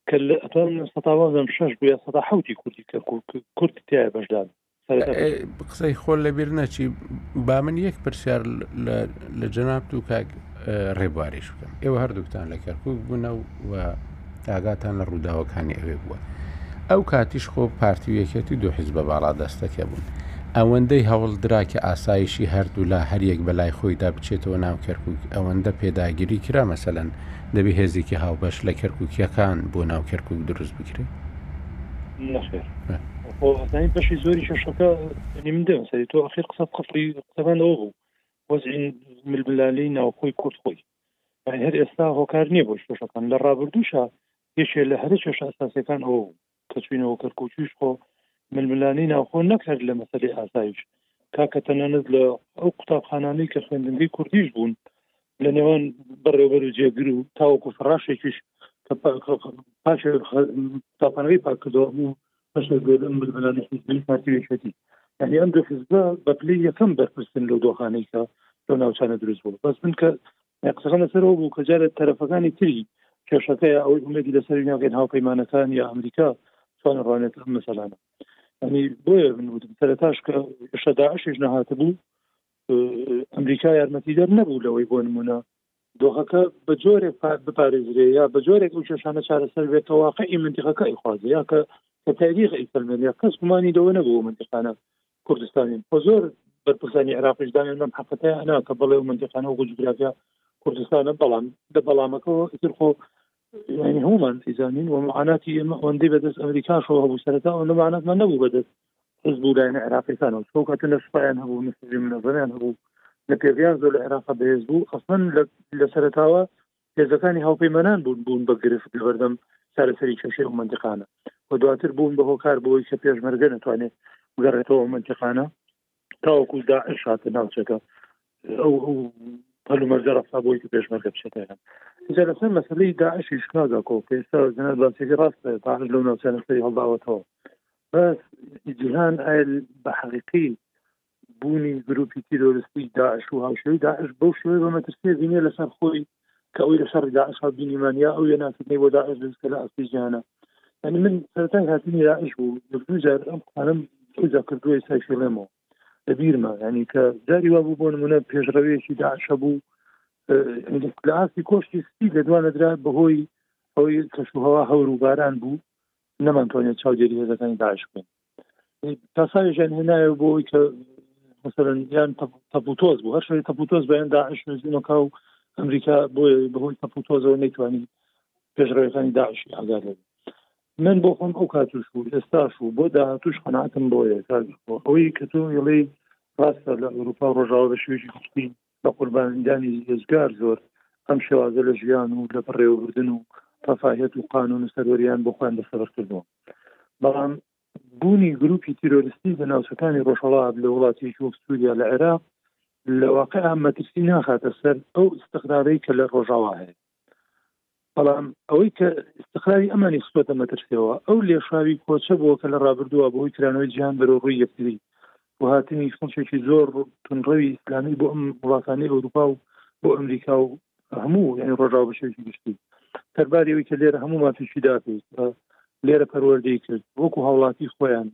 کە لە ئەتوان سەتاوازم شش بوو یا سەدا حوتی کوردی کەرکوک کورد تایە بەشدار قسەی خۆل لەبیر نەچی با من یەک پرسیار لە جەنابت و کاک ڕێبواریش بکەم ئێوە هەردووکتان لە کەرکک بوونە و ئاگاتان لە ڕووداوەکانی ئەوێ بووە ئەو کاتیش خۆ پارتیویەکێتی دوو حیز بە باڵا دەستەکە بوون ئەوەندەی هەوڵدرا کە ئاسایشی هەردوولا هەریەک بەلای خۆیدا بچێتەوە ناو کەرکک ئەوەندە پێداگیری کرا مەسەەن دەبی هێزێکی هاوبەش لە کەرککیەکان بۆ ناو کەرکک دروست بکرێت نەخێر و ئەزانی بەشی زۆری کێشەکە یعنی من دێم سەری تۆ ئەخیر قسەت قفڵی قسەکان لەوە بوو وەزعی ململالی ناوخۆی کورد خۆی یعنی هەر ئێستا هۆکار نییە بۆ کێشەکان لە ڕابردووشە یەکێ لە هەرە کێشە ئەساسەکان ئەوە بوو کە چوینەوە کەرکوچیش خۆ ململانی ناوخۆ نەکرد لە مەسەری ئاسایش کاکە تەنانەت لە ئەو قوتابخانانەی کە خوێندنگەی کوردیش بوون لە نێوان بەڕێوبەر و جێگر و تاوەکو فڕاشێکیش کە پاکردەوە بوو بەشێک لەم ململانێ حیزبیی پارتی و یەکێتی یانی ئەم دوو حیزبە بە پلەی یەکەم بەرپرسن لەو دۆخانەی کە لەو ناوچانە دروست بوو بەس من کە قسەکە لەسەرەوە بوو کە جارێت تەرەفەکانی تری کێشەکەی ئەوەی ئومێدی لەسەر ناگەن هاوپەیمانەکان یا ئەمریکا چۆن ڕوانێت ئەم مەسەلانە ئەنی بۆیە من وتم سەرتاش کە شەداعشش نەهاتە بوو ئەمریکا یارمەتیدەر نەبوو لەوەی بۆ نمونە دۆخەکە بە جۆرێک بپارێزرێ یا بە جۆرێک ئەو کێشانە چارەسەر بێت کە واقعی منتیقەکە ئیخوازە یا کە کە تاریخ ئیفەلمێن یا کەس گومانی دەوە نەبوو منتیقانە کوردستانین خۆ زۆر بەرپرسانی عراقیش داێن لەم حقەتە ئەنا کە بەڵێ و منتیقانە و گوجگرافیا کوردستانە بەڵام لە بەڵامەکەەوە ئیتر خۆ هەمومان ئیزانین و معاناتی ئێمە ئەوەندەی بەدەست ئەمریکاشەوە هەبوو سەرەتا ئەو نەمانەتمان نەبوو بەدەست حزب و لایەنە عێراقیەکان و چۆ کاتە لە سوپایان هەبوو نسری منەزەمیان هەبوو لە پێگەیان زۆر لە عێراق بەهێز بوو ئەسڵەن لە سەرتاوە هێزەکانی هاوپەیمانان بوون بوون بە گرفت لە بەردەم چارەسەری کێشەی ئەو منتیقانە و دواتر بوون بە هۆکار بۆی کە پێشمەرگە نتوانێت بگەڕێتەوە ئەو منتیقانە تاوەکو داعش هاتە ناوچەکە ئەو ئەو پەلومەرجە ڕستا بۆی کە پێشمەرگە بچێتێنە جا لەسەر مەسلەی داعشی شکادا کۆ پێستا جنات باسێکی ڕاستە داعش لەو ناوچانە سەری هەڵداوەتەوە بەس جیهان ئایا بە حەقیقی بوونی گروپی تیرۆرستی داعش و هاوشێوی داعش بەو شێوەی بە مەترسیە بینێ لەسەر خۆی کە ئەوی لە شەڕی داعش هەڵبینیمان یا ئەو وێناکردنەی بۆ داعش دروست کە لە ئەسلی جیهانە یعنی من سەرەتای هاتنی داعش بوو یەک دوو جار ئەم قسانەم دووجا کردووە ئێستای فێڵێمەوە لە بیرمە یعنی کە جاری وا بوو بۆ نمونە پێشڕەوێکی داعش هەبوو لە ئاستی کۆشتی سپی لە دوانەدرا بەهۆی ئەوەی کەشوهوا هەور و باران بوو نەمانتوانێت چاودێری هێزەکانی داعش بکەین تاساوێکیان هێنایە بۆ ئەوی کە مثلەن یان تەپوتۆز بوو هەر شوێن تەپوتۆز بەیان داعش نزیینەکە و ئەمریکا بۆ بەهۆی تەپوتۆزەوە نەیتوانی پێشڕەوەکانی داعشی ئازار لێ من بۆ خۆم ئەو کاتوش بوو ئێستاش و بۆ داهاتوش قەناتم بۆیە ئەوەی کە تۆ یڵی ڕاستە لە ئەوروپا ڕۆژاوە بە شوێژی خشتی بە قوربانی دانی ڕزگار زۆر ئەم شێوازە لە ژیان و لە بەڕێوەبردن و ڕەفاهیەت و قانون و سەروەریان بۆ خۆیان دەستەبەر کردووە بەڵام بوونی گروپی تیرۆریستی لە ناوچەکانی ڕۆژهڵات لە وڵاتیش وەک سووریا لە عێراق لە واقع مەترسی ناخاتە سەر ئەو استقرارەی کە لە ڕۆژاوا هەیە بەڵام ئەوەی کە استخراوی ئەمانی خستۆتە مەترسیەوە ئەو لێشاوی کۆچە بووە کە لە ڕابردووە بەهۆی کرانەوەی جیان بەرەو ڕووی یەکتری و هاتنی خەڵکێکی زۆر تونڕەوی ئیسلامی بۆ ئەم وڵاتانی ئەوروپا و بۆ ئەمریکا و هەموو یعنی ڕۆژاو بەشێکی گشتی سەرباریەوەی کە لێرە هەموو ماتوشی داکەیت لێرە پەروەردەی کرد وەکو هاوڵاتی خۆیان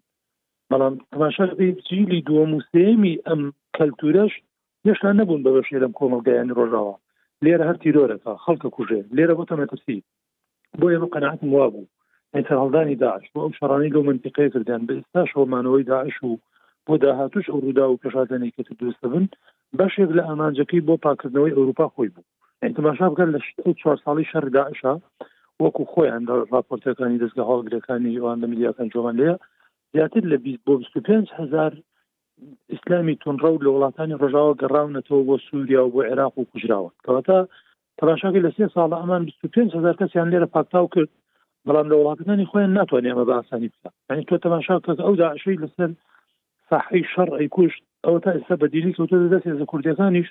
بەڵام تماشا جیلی دووەم و سێمی ئەم کەلتورەش هێشتا نەبوون بە بەشێ لەم کۆمەڵگایانی ڕۆژاوا لێرە هەر تیرۆرەکە خەڵکە کوژێ لێرە بۆتە مەترسی بۆ ئێمە قەنەعاتم وابوو ئەسەر هەڵدانی داعش بۆ ئەو شەڕانی لەو منتیقەیە کردیان بە ئێستاشەوە مانەوەی داعش و بۆ داهاتوش ئەو ڕوودا و پێشاتەنەی کە دروستە بن بەشێک لە ئامانجەکەی بۆ پاکردنەوەی ئەوروپا خۆی بوو تماشا بکەن لە چوار ساڵی شەر داعشە وەکو خۆیان لە راپۆرتەکانی دەستگە هەڵگرەکانی ئەوان لە میدیاکان جۆمان لێە زیاتر لە 20 بۆ 25 هزار ئیسلامی تونڕەو لە وڵاتانی ڕژاوە گەڕاونەتەوە بۆ سووریا و بۆ عێراق و کوژراوە کەواتە تەماشاکە لە سێ ساڵە ئەمان 25 هزار کەسیان لێرە پاکتاو کرد بەڵام لە وڵاتەکانی خۆیان ناتوانێت ئەمە باسانی بکە ئەنی تۆ تەماشا کە ئەو داعشەی لەسەر ساحی شەڕ ئەی کوشت ئەوە تا ئێستا بەدیلی کەوتە دەست ێزە کوردەکانیش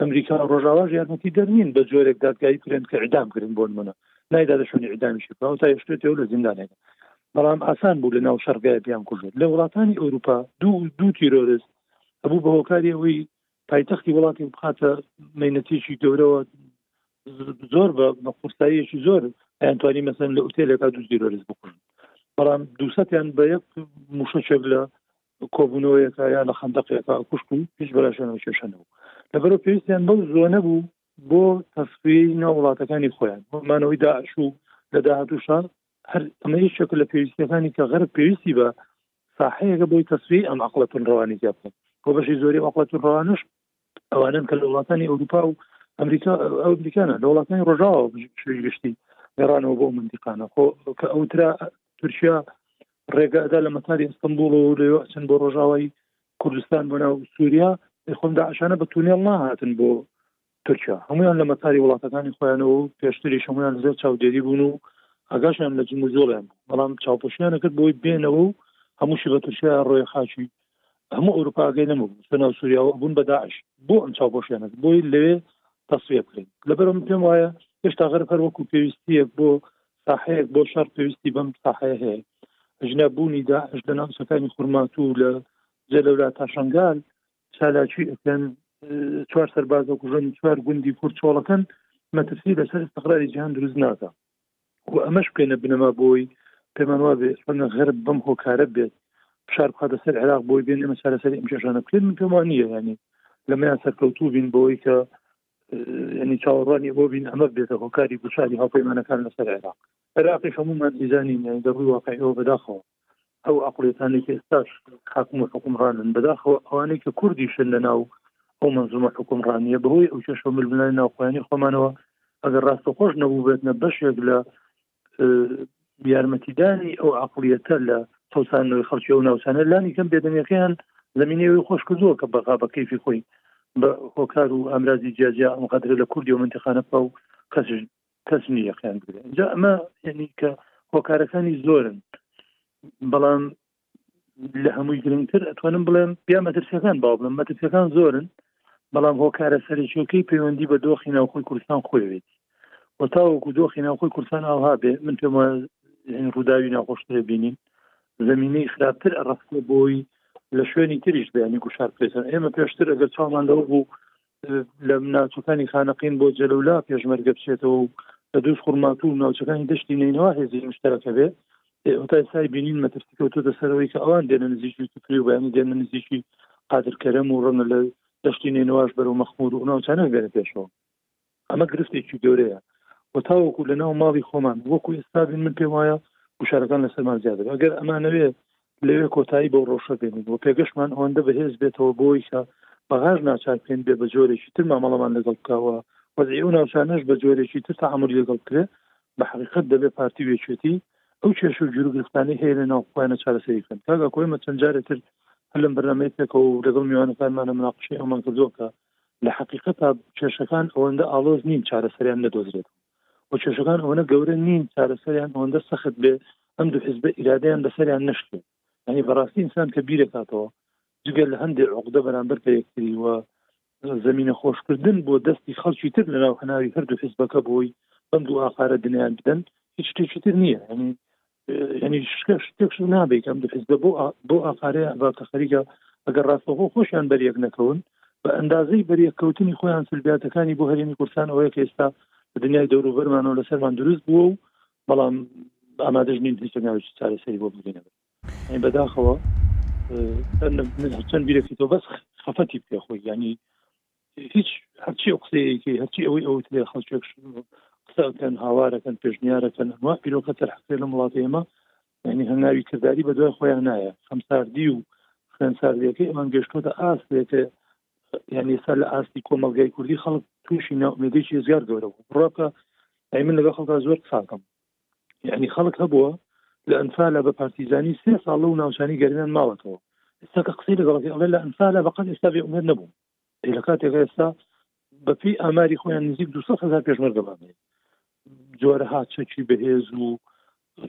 ئەمریکا ڕۆژاواش یارمەتی دەر نین بە جۆرێک دادگایی کرێن کە عدام کرن بۆ منە نایدا لە شوێنی عدامیشی بکەن تا یشتێتەوە لە زیندانێک بەڵام ئاسان بوو لە ناو شەرگای بیان کوژێت لە وڵاتانی ئەوروپا دوو دوو تیرۆرست هەبوو بە هۆکاری ئەوەی پایتەختی وڵاتی بخاتە مینەتێکی گەورەوە زۆر بە قورساییەکی زۆر ئەیانتوانی مەسن لە ئوتێلێکا دوو تیرۆرست بکوژن بەڵام دووسەتیان بە یەک موشەچێک لە کۆبوونەوەیەکە یا لە خەندەقێکە کوشت و هیچ بەلاشێنەوە کێشە نەبوو لەبەرەوە پێویستیان بەو زۆنە بوو بۆ تەسفی ناو وڵاتەکانی خۆیان مانەوەی داعش و لە داهاتووشە هەر ئەمە یەکێک لە پێویستیەکانی کە غەرب پێویستی بە ساحەیەەکە بۆی تەسفی ئەم عقلەتون ڕوانیزیاب بۆ بەشی زۆری عقلەتون ڕوانش ئەوانن کە لە وڵاتانی ئەوروپا و ئەمریکا ئەمریکانە لە وڵاتانی ڕژاوە گشتی گەڕانەوە بۆ منتیقانە خۆ کە ئەوترا تورکیا ڕێگەدا لە مەتاری ئەستەمبوڵ و لەوە چەند بۆ ڕۆژاوای کوردستان بۆ ناو سووریا خۆم داعشانە بە تونێڵ ناهاتن بۆ تورکیا هەمویان لە مەتاری وڵاتەکانی خۆیانەوە و پێشتری شەمویان زێر چاودێری بوون و ئەگاشیان لە جموجۆڵیان بەڵام چاوپۆشیانە کرد بۆی بێنەوە و هەمووشی بە تورکیا ڕۆی خاچی هەموو ئەوروپا ئەگەی نەمە بۆ ناو سووریاوە بوون بە داعش بۆ ئەم چاوپۆشیانەت بۆی لەوێ تەسویە بکرێت لەبەرم پێم وایە هێشتا غەر هەر وەکو پێویستیەک بۆ ساحەیەک بۆ شەر پێویستی بەم ساحەیە هەیە ژنا بوونی داعش لە ناوچەکانی خورماتوو لە جێ لەولا تاشنگال چالاکی ئەکەن چوار سەربازە کوژن چوار گوندی کورد چۆڵەکەن مەترسی لەسەر استقراری جیهان دروست ناکە و ئەمەش بکەینە بنەما بۆی پێمان وابێ ئەنە غەرب بەم هۆکارە بێت فشار بخاتە سەر عێراق بۆی بێن ئمە چارەسەری ئەم کێشانە بکرێن من پێم وانە ینی لەمەیان سەرکەوتوو بین بۆی کە ینی چاوەڕوانی بۆ بین ئەمە بێتە هۆکاری گوشاری هاوپەیمانەکان لەسەر عێراق عێراقی هەمومان ئیزانین یان دەڕووی واقعەوە بەداخەوە ئەو عقلیتانی کە ئێستاش حاکم و حکومڕانن بەداخەوە ئەوانەی کە کوردیشن لە ناو ئەو منزومە حکومڕانیە بەهۆی ئەو کێشە ململای ناوخۆیانی خۆمانەوە ئەگەر ڕاستە خۆش نەبوو بێتنە بەشێک لە یارمەتیدانی ئەو عقلیەتە لە تۆسانەوەی خەڵکی ئەو ناوچانە لانی کەم بێدەنگەکەیان زمینەوەی خۆش کردووە کە بەغا بە کەیفی خۆی بە هۆکار و ئامرازی جیاجیا ئەم قەدرە لە کوردی و منتیخانە پاو کەسش تەسمی یەکیان بگرێت اینجا ئەمە یعنی کە هۆکارەکانی زۆرن بەڵام لە هەمووی گرنگتر ئەتوانم بڵێم بیا مەترسیەکان با بڵم مەترسیەکان زۆرن بەڵام هۆکارە سەرچیەکەی پەیوەندی بە دۆخی ناوخۆی کوردستان خۆێت و تاوەکو دۆخی ناوخۆی کوردستان ئاها بێ من پێم ڕووداوی ناخۆشترە بینین زمینەی خراپتر ئەڕفە بۆی لە شوێنی تریش بەیانی گوشار پێێتن ئێمە پێشتر ئەگەر چاڵمان لەوە بوو لە ناوچەکانی خانەقین بۆ جەلولا پێشمەرگە بچێتەوە و لە دووش خورماتوو و ناوچەکانی دەشتی نینەوە هێزی مشتەرەکە بێ ئێوتای سای بینین مەترسی کەوتوتە سەرەوەی کە ئەوان دێنە نزیکی تفری و بەیانی دێنە نزیکی قادرکەرەم و ڕەنە لە دەشتی نینەواش بەرەو مەخمور و ناوچانە بێنە پێشەوە ئەمە گرفتێکی گەورەیە و تاوەکو لە ناو ماڵی خۆمان وەکو ئێستا بین من پێم وایە گوشارەکان لەسەرمان زیادر ئەگەر ئەمانەوێ لەوێ کۆتایی بەو ڕەوشە بێنین و پێگەشمان ئەوەندە بەهێز بێتەوە بۆی کە بەغاش ناچار بکەین بێ بە جۆرێکی تر مامەڵەمان لەگەڵ بکەوە وەزعی ئەو ناوچانەش بە جۆرێکی تر تەعامولی لەگەڵ بکرێت بە حەقیقەت دەبێ پارتی و یەکێتی ئەو کێشە و گیرو گرفتانەی هەیە لە ناو خۆیانە چارەسەری بکەن کاک ئاکۆ ئێمە چەند جارێ تر هەر لەم بەرنامەی پێکەوە و لەگەڵ میوانەکانمانە مناقشەی ئەومان کردووە کە لە حەقیقەتا کێشەکان ئەوەندە ئاڵۆز نین چارەسەریان نەدۆزرێت و کێشەکان ئەوەنە گەورە نین چارەسەریان ئەوەندە سەخت بێ ئەم دوو حزبە ئیرادیان بەسەریان نشتێ ینی بەڕاستی ئینسان کە بیرەکاتەوە جگە لە هەندێک عقدە بەرامبەر بە یەکتری وە زمینە خۆشکردن بۆ دەستی خەڵکی تر لەناو هەناوی هەردوو حزبەکە بۆی بەم دوو ئاقارە دنیان بدەن هیچ شتێکی تر نییە یعنی شکش تێکش نابیت ئەم دوحز بە بۆ بۆ ئاخارەیە ئەباتە خەریکە ئەگەر ڕاستەخۆ خۆشیان بەریەک نەکەون بە ئەندازەی بەریەککەوتنی خۆیان سلبیاتەکانی بۆ هەرێمی کوردستان ئەوەیە کە ئێستا لە دنیای دەوروبەرمانەوە لەسەرمان دروست بووە و بەڵام ئامادەش نین هیچ ناوی چارەسەری بۆ بگەینە ئەین بەداخەوە من چەند بیرەکەیتەوە بەس خەفەتی پێ خۆی ینی هیچ هەرچی ئەو قسەیەکی هەرچی ئەوەی ئەوت لێ خەڵکێک قسەکەن هاوارەکەن پێشنیارەکەن ئەمە پیرۆکە تەرحکرێ لە وڵاتی ئێمە ینی هەنگاوی کردداری بە دوای خۆیان نایە خەمساردی و خوێنساردیەکەی ئەمان گەشتۆتە ئاستێکە یعنی سەر لە ئاستی کۆمەلگای کوردی خەڵک تووشی ناومێدێکی زیار گەورە بوو ڕۆکە ئەی من لەگە خەڵکە زۆر قساکەم یعنی خەڵک هەبووە لە ئەنفالە بە پارتیزانی سێ ساڵ و ناوچانی گەرمیان ماوەتەوە ئێستاکە قسەی لەگەڵەکە ئەڵێ لە ئەنفالە بەقەت ئێستا بێ ئومێت نەبوو لە کاتێک ئێستا بەپی ئاماری خۆیان نزیک دو هزار پێشمەرگەمان هەیە جۆرە هاچەکی بەهێز و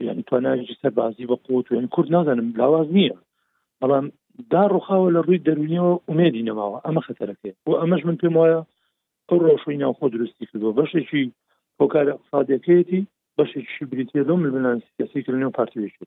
ینی تواناویی سەربازی بە قوت وێن کورد نازانم لاواز نییە بەڵام دا ڕوخاوە لە ڕووی دەرونیەوە ئومێدی نەماوە ئەمە خەتەرەکەی و ئەمەش من پێم وایە ئەو ڕۆشوی ناوخۆ دروستی کردو بەشێکی هۆکارە سادەکەیەتی بەشێکی بریتە لەو ململانسیەسی کردنەوە پارتیوێکی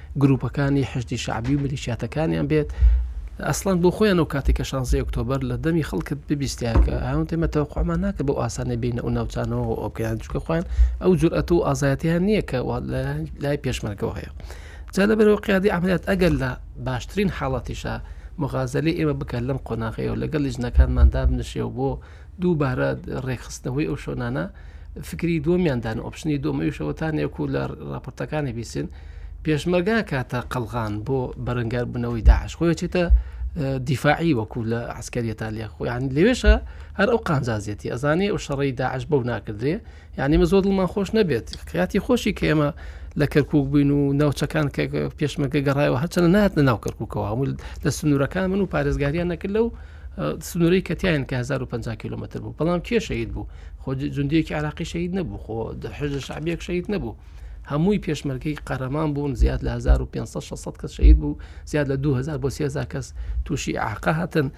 گروپەکانی حشدی شعبی و ملیشاتەکانیان بێت ئەسڵان بۆ خۆیان و کاتی کە شانزی ئۆکتۆبر لە دەمی خەڵکت ببیستیانکە ئەوان تێمە تەوەخوامان ناکە بۆ ئاسانە بینە و ناوچانەوە ئۆکیان چکە خۆیان ئەو جورئەت و ئازایەتیان نییە کە لای پێشمەرگەوە هەیە جا لەبەرەوە قیادی ئەمریات ئەگەر لە باشترین حاڵاتیشە مغازەلی ئێمە بکەن لەم قۆناغەیە و لەگەڵ لیژنەکانماندا بنشێ و بۆ دووبارە ڕێکخستنەوەی ئەو شۆنانە فکری دووەمیان دان ئۆپشنی دومەویشەوەتانێک و لە راپۆرتەکانی بیسن پێشمەرگا کاتە قەلغان بۆ بەرەنگار بنەوەی داعش خۆی چێتە دیفاعی وەکو لە عسکەریەتان لێ خۆیان لێوێشە هەر ئەو قانزازیەتی ئەزانێ ئەو شەڕی داعش بەو ناکردێ یعنی مە زۆر دڵمان خۆش نەبێت کاتی خۆشی کە ئێمە لە کەرکک بووین و ناوچەکان کە پێشمەکە گەڕایەوە هەچەنە نات لە ناو کەرککەوە هەموو لە سنوورەکان من و پارێزگاریان نەکرد لەو سنووری کەتیان کە 1500 کیلومتر بوو بەڵام کێ شەید بوو خۆ جوندیەکی عراقی شەید نەبوو خۆ حژ شعبێک شەید نەبوو هەمووی پێشمەرگەی قەرەمان بوون زیاد لە 1500 کەس شەید بوو زیاد لە 2000 بۆ 3000 کەس تووشی عقا هاتن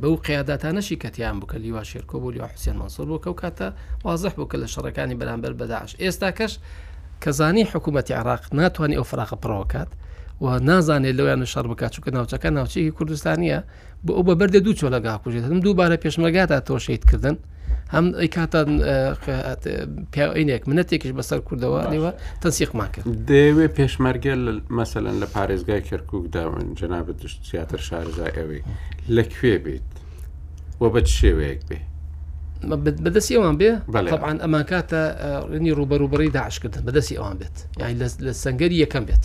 بەو قیاداتانەشی کە تیان بوو کە لیوا شێرکۆ بوو لیوا حوسێن مەنسۆر بوو کەو کاتە وازح بوو کە لە شەڕەکانی بەرامبەر بەداعش ئێستا کەش کەزانی حکوومەتتی عراق ناتوانانی ئەو فراقە پڕەوەکات و نازانێت لەویان و شەڕ بکات چکە ناوچەکە ناوچەیەکی کوردستانیە بۆ ئەو بە بەردە دوو چۆ لەگاکوژێت هەم دووبارە پێشمەگاتا تۆشیت کردن هەم ئەی کاتان پیاوینێک منەتێکیش بەسەر کوردەوە لێوە تەسیقمان کرد دەیەوێ پێشمەرگە مەسەەن لە پارێزگای کەرککدا من جەنابەت زیاتر شارزا ئەوێ لەکوێ بێت و بە شێوەیەک بێ بەدەستی ئەوان بێ بەڵێبان ئەمان کاتە ڕنی ڕوبەروبڕی داعشکردن بەدەستی ئەوان بێت یان لە سنگەری یەکەم بێت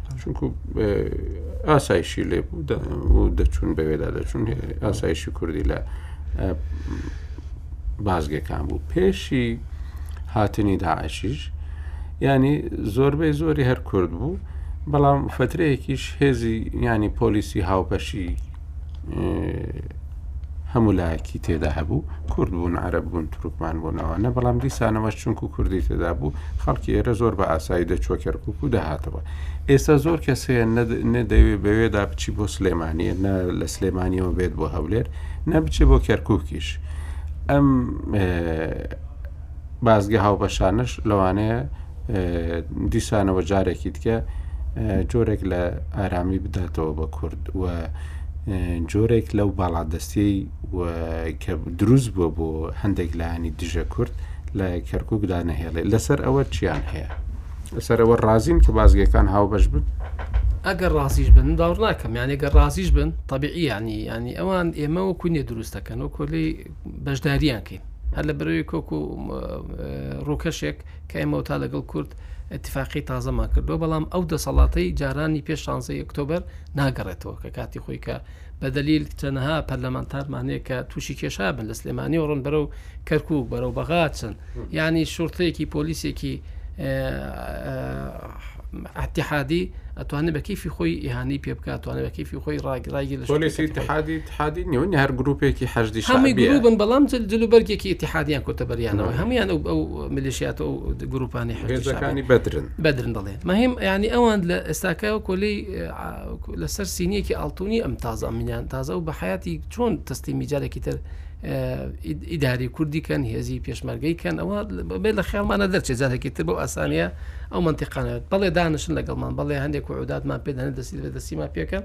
چونکو ئاسایشی لێ بوو دەچوون بەوێدا دەچوون ئاسایشی کوردی لە بازگەکان بوو پێشی هاتنی داعشیش ینی زۆربەی زۆری هەر کورد بوو بەڵام فترەیەکیش هێزی ینی پۆلیسی هاوپەشی هەموو لایەکی تێدا هەبوو کورد بوون عرب بوون ترکمان بوونەوەە بەڵام دیسانەوە چونکو کوردی تێدا بوو خەڵکی ئێرە زۆر بە ئاسایی دەچوە کەرکک و دەهاتەوە ئێستا زۆر کەس هەیە نەدەوێ بەوێدا بچی بۆ سلێمانیە نە لە سلێمانیەوە بێت بۆ هەولێر نەبچێ بۆ کەرکوکیش ئەم بازگە هاوبەشانەش لەوانەیە دیسانەوە جارێکی دیکە جۆرێک لە ئارامی بداتەوە بە کورد و جۆرێک لەو باڵادەستی کە دروست بووە بۆ هەندێک لایانی دژە کورد لە کەرککدا نەهێڵێت لەسەر ئەوە چیان هەیە لەسەرەوە ڕازین کە بازگەکان هاوبەش بن ئەگەر ڕازیش بن باوڕ ناکەم یانێگە ڕازیش بن طببیعیانی ینی ئەوان ئێمە وەکو نیە دروستەکەن و کۆلی بەشداریان کەین هەر لە بەرەوەی کۆک و ڕووکەشێک کە ئێمەەوە تا لەگەڵ کورد اتفاقی تازەمان کردو بەڵام ئەو دەسەڵاتی جارانی پێش شانزەی ئۆکتۆبر ناگەڕێتەوە کە کاتی خۆی کە بە دەلیل تەنەها پەرلەمانتارمانەیە کە تووشی کێشا بن لە سلێمانی و ڕۆن بەرە و کەرکک بەرە و بەغاچن ینی شورتەیەکی پۆلیسێکی اتحادی ئەتوانێت بە کیفی خۆی ئیهانی پێ بکاتوانێت بە کیفی خۆی ڕاگرایگە لە پۆلیسی اتحادی اتحادی نیە و هەر گروپێکی حەشدی هەمووی گروبن بەڵام جل جل و بەرگێکی اتحادیان کۆتە بەریانەوە هەمویان ئەو ملیشیات و گروپانی حێزەکانی بەدرن بەدرن دەڵێ مەهم ینی ئەوان لە ئێستاکە کۆلی لەسەر سینیەکی ئاڵتونی ئەم تازە منیان تازە و بە حیاتی چۆن تەستیمی جارێکی تر ئیداری کوردی کەن هێزی پێشمەرگەی کەن ئەوە بێت لە خێڵمانە دەرچێت جارێکی تر بۆ ئاسانە ئەو منتیقانەوێت بەڵێ دانشن لەگەڵمان بەڵێ هەندێک و عوداتمان پێدانە دەستی بە دەستیمان پێکەن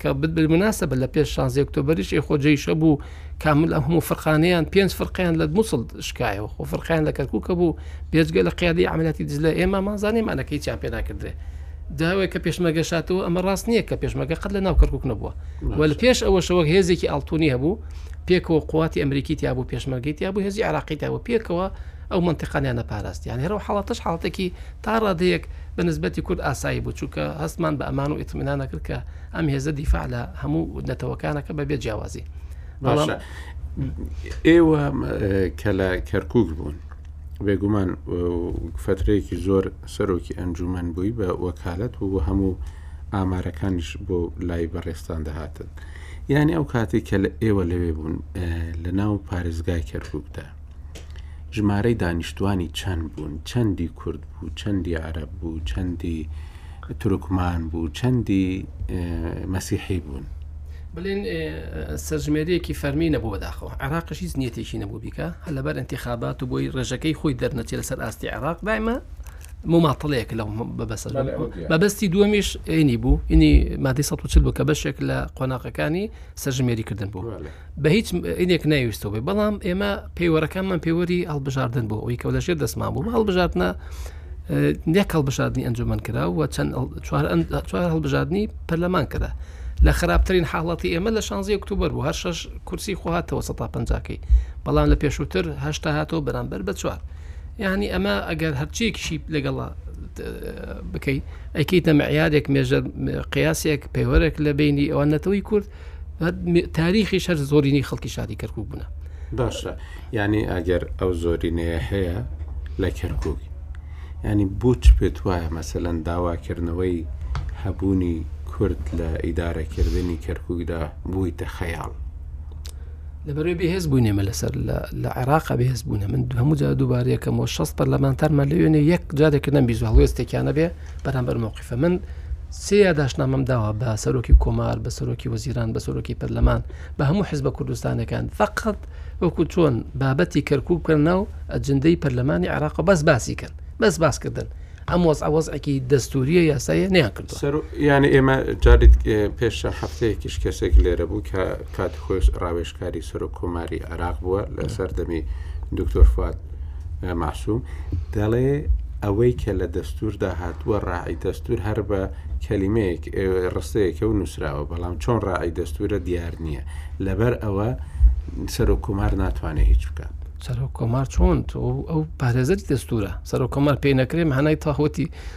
کە بالمناسبە لە پێش شانزەی ئۆکتۆبەریش ئێ خۆ جەیش هەبوو کامل ئەم هەموو فرقانیان پێنج فرقیان لە مووسڵ شکایەوە خۆ فرقیان لە کەرکووکە بوو بێجگە لە قیادی عملیاتی دزلە ئێمە مازانێمانەکەی چیان پێ ناکردێ داوای کە پێشمەگە شاتەوە ئەمە ڕاست نییە کە پێشمەگە قەت لە ناو کەرکک نەبووە وەل پێش ئەوەشەوە هێزێکی ئاڵتونی هەبوو پێکەوە قوواتی ئەمریکی تیا بوو پێشمەرگی تیا بوو هێزی عراقی تاوە پێکەوە ئەو مەنتیقانیان نەپاراست یانی هەرو حاڵەتەش حاڵەتێکی تا ڕادەیەک بە نسبەتی کورد ئاسایی بوو چووکە هەستمان بە ئەمان و ئیتمنانە کرد کە ئەم هێزە دیفاع لە هەموو نەتەوەکانەکە بەبێ جیاوازی بەڵام ئێوە کە لە کەرکک بوون بێگومان فترەیەکی زۆر سەرۆکی ئەنجومەن بووی بە وەکالەت و هەموو ئامارەکانش بۆ لای بەڕێستان دەهاتن یعنی ئەو کاتی کە لە ئێوە لەوێ بوون لە ناو پارێزگای کەرککدا ژمارەی دانیشتوانی چەند بوون چەندی کورد بوو چەندی عرب بوو چەندی تورکمان بوو چەندی مەسیحی بوون بلێن سەرژمێریەکی فەرمی نەبوو بەداخەوە عراقش هیچ نیەتێکی نەبوو بیکە هە لەبەر انتخابات و بۆی ڕێژەکەی خۆی دەرنەچێت لەسەر ئاستی عراق دایمە مماطلەیەک لەو بەبەسە بەبستی دووەمیش عینی بوو ئینی مادی 140 بوو کە بەشێک لە قۆناغەکانی سەرژمێری کردن بوو بە هیچ ئینێک ناویستەوە بێ بەڵام ئێمە پێوەرەکانمان پێوەری هەڵبژاردن بۆ ئەوی کەەوە لەژێر دەستمان بوو هەڵبژاردنە نێک هەڵبژاردننی ئەنجومەن کرا و چەند چوار هەڵبژاردننی پەرلەمان کرا لە خراپترین حاڵەتی ئێمە لە شانزی ئۆکتوبەر بوو هەر شش کورسی خۆهاتەوە سە پنجکەی بەڵام لە پێشووتر هەشتا هاتەوە بەرامبەر بە چوار یعنی ئەمە ئەگەر هەرچیەکیشی لەگەڵا بکەیت ئەیکیتە مەعیارێک مێژە قیاسێک پێوەرێک لە بینی ئەوان نەتەوەی کورد تاریخی شەر زۆرینی خەڵکی شاری کەرکک بوون باشە ینی ئەگەر ئەو زۆرینەیە هەیە لە کەرکک ینی بچ پێت وایە مەسەەن داواکردنەوەی هەبوونی کورد لە ئیدارەکردنی کەرککدا بوویتە خەیاڵ لەبەرێ بەهێز بوونێمە لەسەر لە عێراقا بەهێز بوونە من هەموو جا دووبارەکەمەوە شەست پەرلەمانتارمان لەوێنێ یەک جارێکە نەم بیزوە هەڵوێستێکیانە بێ بەرامبەر موقع من سێ یاداشتنامەم داوە بە سەرۆکی کۆمار بە سەرۆکی وەزیران بە سەرۆکی پەرلەمان بە هەموو حزبە کوردستانەکان فقط وەکو چۆن بابەتی کەرکک بکەن ناو ئەجندەی پەرلەمانی عراق بەس باسی کرد بەس باسکردن ئەم وەز ئەوەزعێکی دەستوریە یاسایە نیان کرد یعنی ئێمە جارێت پێش هەفتەیەکیش کەسێک لێرە بوو کە کاتی خۆیش ڕاوێژکاری سەرۆک کۆماری عێراق بووە لە سەردەمی دکتۆر فات ماسووم دەڵێ ئەوەی کە لە دەستوردا هاتووە ڕاعی دەستور هەر بە کەلیمەیەک ڕستەیەکە و نووسراوە بەڵام چۆن ڕاعی دەستورە دیار نییە لەبەر ئەوە سەرۆک کۆمار ناتوانێت هیچ بکات سەرۆک کۆمار چۆن ئەو پارێزەری دەستورە سەرۆک کۆمار پێی نەکرێم هەنای تاوەتی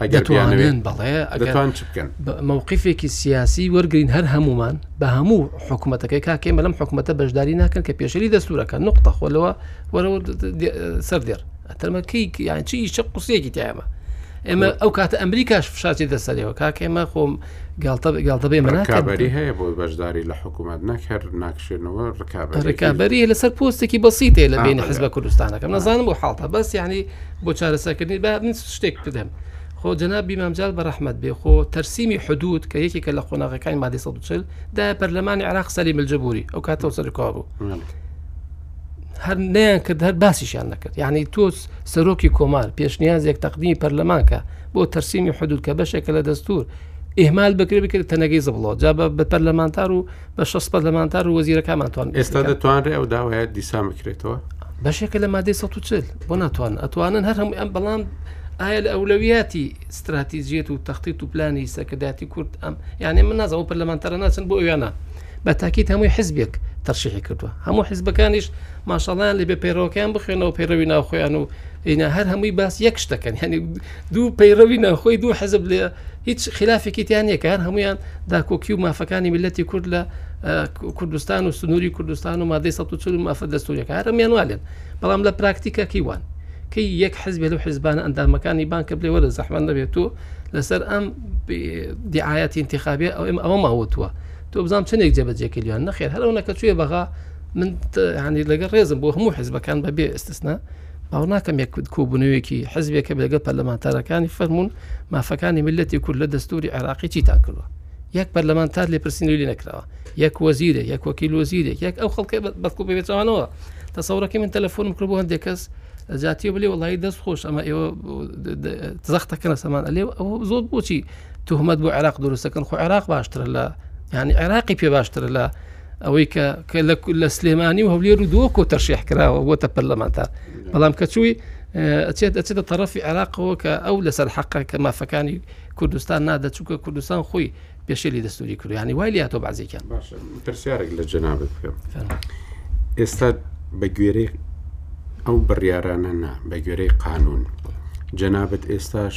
ئەگەر توانێن بەڵێ ئەگەتوان چ بکەن مووقفێکی سیاسی وەرگین هەر هەمومان بە هەموو حکوومەتەکەی کاکەی مەلم حکوومەتە بەشداری ناکەن کە پێشری دەستورەکە نقطە خۆلەوە وەرە سەر دێر ئەتەرمەکەی یان چی چ قوسیەکی تایمە ئێمە ئەو کاتە ئەمریکاش فشاتی دەسەرەوە کاک ئێمە خۆم گاڵتە گاڵتە بێ مناکەبەری هەیە بۆ بەشداری لە حکوومەت نەکرد ناکشێنەوە ڕکابەری لەسەر پۆستێکی بەسیتێ لە بین حزب کوردستانەکەم نەزانم بۆ حاڵتە بەس ینی بۆ چارەسەکردنی بە من شتێک بدەن خۆ جەنابی مام جەلال بە ڕەحمەت بێ خۆ تەرسیمی حدود کە یەکێکە لە قۆناغەکانی مادەی 140 دا پەرلەمانی عراق سەلی ملجبوری ئەو کاتەوە سەرکا بوو هەر نیان کرد هەر باسیشیان نەکرد یعنی تۆس سەرۆکی کۆمار پێشنیازێک تەقدیمی پەرلەمانکە بۆ تەرسیمی حدود کە بەشێکە لە دەستور ئهمال بکرێ بکرێت تەنەگەی زبڵۆ جا بە پەرلەمانتار و بە شەست پەرلەمانتار و وەزیرەکانمان توان ئێستا دەتوانرێ ئەو داوایە دیسان بکرێتەوە بەشێکە لە مادەی 140 بۆ ناتوان ئەتوانن هەر هەموو ئەم بەڵام ئایا لە ئەولەویاتی استراتیزیەت و تەخطیت و پلانی سەرکردایەتی کورد ئەم یانێ من نازەوە پەرلەمانتارە ناچن بۆ ئەویانە بە تاکیت هەمووی حزبێک تەرشیحی کردووە هەموو حزبەکانیش ماشەڵیان لێ بێ پەیرەوەکەیان بخوێنەوە پەیڕەوی ناوخۆیان و ئینا هەر هەمووی باس یەک شتەکەن هەنی دوو پەیڕەوی ناوخۆی دوو حزب لێ هیچ خلافێکی تیان نیە کە هەر هەمویان داکۆکی و مافەکانی میلەتی کورد لە کوردستان و سنووری کوردستان و مادەی 1940 مافە دەستوریەکە هەر هەمیان والێن بەڵام لە پراکتیکەکی وان کە یەک حزبێ لەو حزبانە ئەندامەکانی بانکە بلێ وەرە زەحمە نەبێت و لەسەر ئەم دیعاەتی انتخابێ ئەو ئێمە ئەوە ماوەتووە تۆ بزانام چنێک جێبەجێکردیان نەخێر هەرەوە نەکە چێ بەغا من هەنی لەگە ڕێزم بۆ هەموو حزبەکان بەبێ ئستنا ئەوناکەم یەک کۆبوونەوەیەکی حزبێکە بێگە پەرلەمانتارەکانی فەرمونون مافەکانی ملەتی کورد لە دەستوری عێراقی چیتان کردوە یەک پەرلەمانتار لێ پرسیینی لێ نەکراوە یەک وەزیرە یەک وەکیل وەزیرێک یەک ئەو خەڵکە بەکو بێتوانەوە تەسەڕەکە من تەلەفۆنم کرد بۆ هەندێک کەس جاتی بلێ وڵی دەست خۆش ئەمە ئێوە زەختەکەە سەمان ئەلێ ئەو زۆر بۆچی تهمەت بۆ عێراق دروستەکەن خۆ عێراق باشترە لە ینی عێراقی پێ باشترە لە ئەوەی کە لە سلێمانی و هەولێر و دۆکۆ تەرشێح کراوە بۆتە پەرلەمانتار بەڵام کە چووی ئەچێت ئەچێتە طرفی عێراقەوە کە ئەو لەسەر حەقە کە مافەکانی کوردستان نادە چووکە کوردستان خۆی پێشێلی دەستوری کوریانی وای لە تۆ بازێکیان پرسیارێک لە جەنابێت بکەم ئێستا بە گوێرەی ئەو بڕیارانە نا بە گوێرەی قانون جەنابەت ئێستاش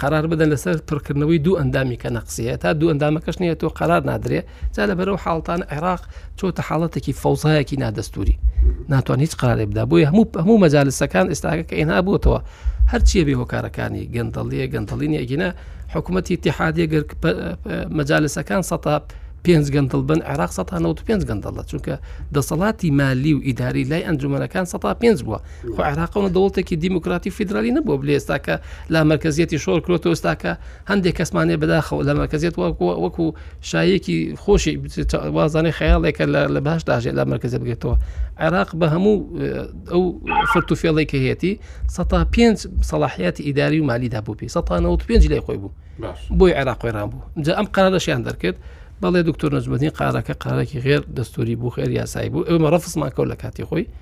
قرار بدەن لەسەر پڕکردنەوەی دوو ئەندامی کە نەقسیە تا دوو ئەندامەکەش نیە تۆ قرار نادرێ جا لە بەرەو حاڵتان عێراق چۆتە حاڵەتێکی فەوزایەکی نادەستوری ناتوان هیچ قرارێ بدا بۆی هەموو هەموو مەجالسەکان ئێستاکە کە ئێنا بووتەوە هەرچیە بێ هۆکارەکانی گەندەڵیە گەندەڵین یەگینە حکوومەتی اتحادیە گەر مەجالسەکان سە پێنج گەندڵ بن عراق 1995 گەندڵە چونکە دەسەڵاتی مالی و ئیداری لای ئەنجومەکان 105 بووە خۆ عێراق و دەوڵتێکی دیموکراتی و فیدرالی نەبووە بلێ ئێستاکە لا مەرکزیەتی شۆر کرۆتۆ ئێستاکە هەندێک کەسمانێ بەداخەوە لە مەرکزیت وەکو وەکو شایەکی خۆشی وازانەی خەیاڵێکە لە باش داژێت لە مەرکزە بگرێتەوە عێراق بە هەموو ئەو فرت و فێڵی کە هەیەی سە پێنج سەڵاحیاتی ئیداری و مالیدا بوو پێ سە پێنج لای خۆی بوو بۆی عێراق خۆێران بوو جا ئەم قەرارەشیان دەرکرد بەڵێ دکتۆر نەجمەدین قارەکە قارەکی غێر دەستوری بوو خێر یاسایی بوو ئەومە ڕفسمان کەوت لە کاتی خۆی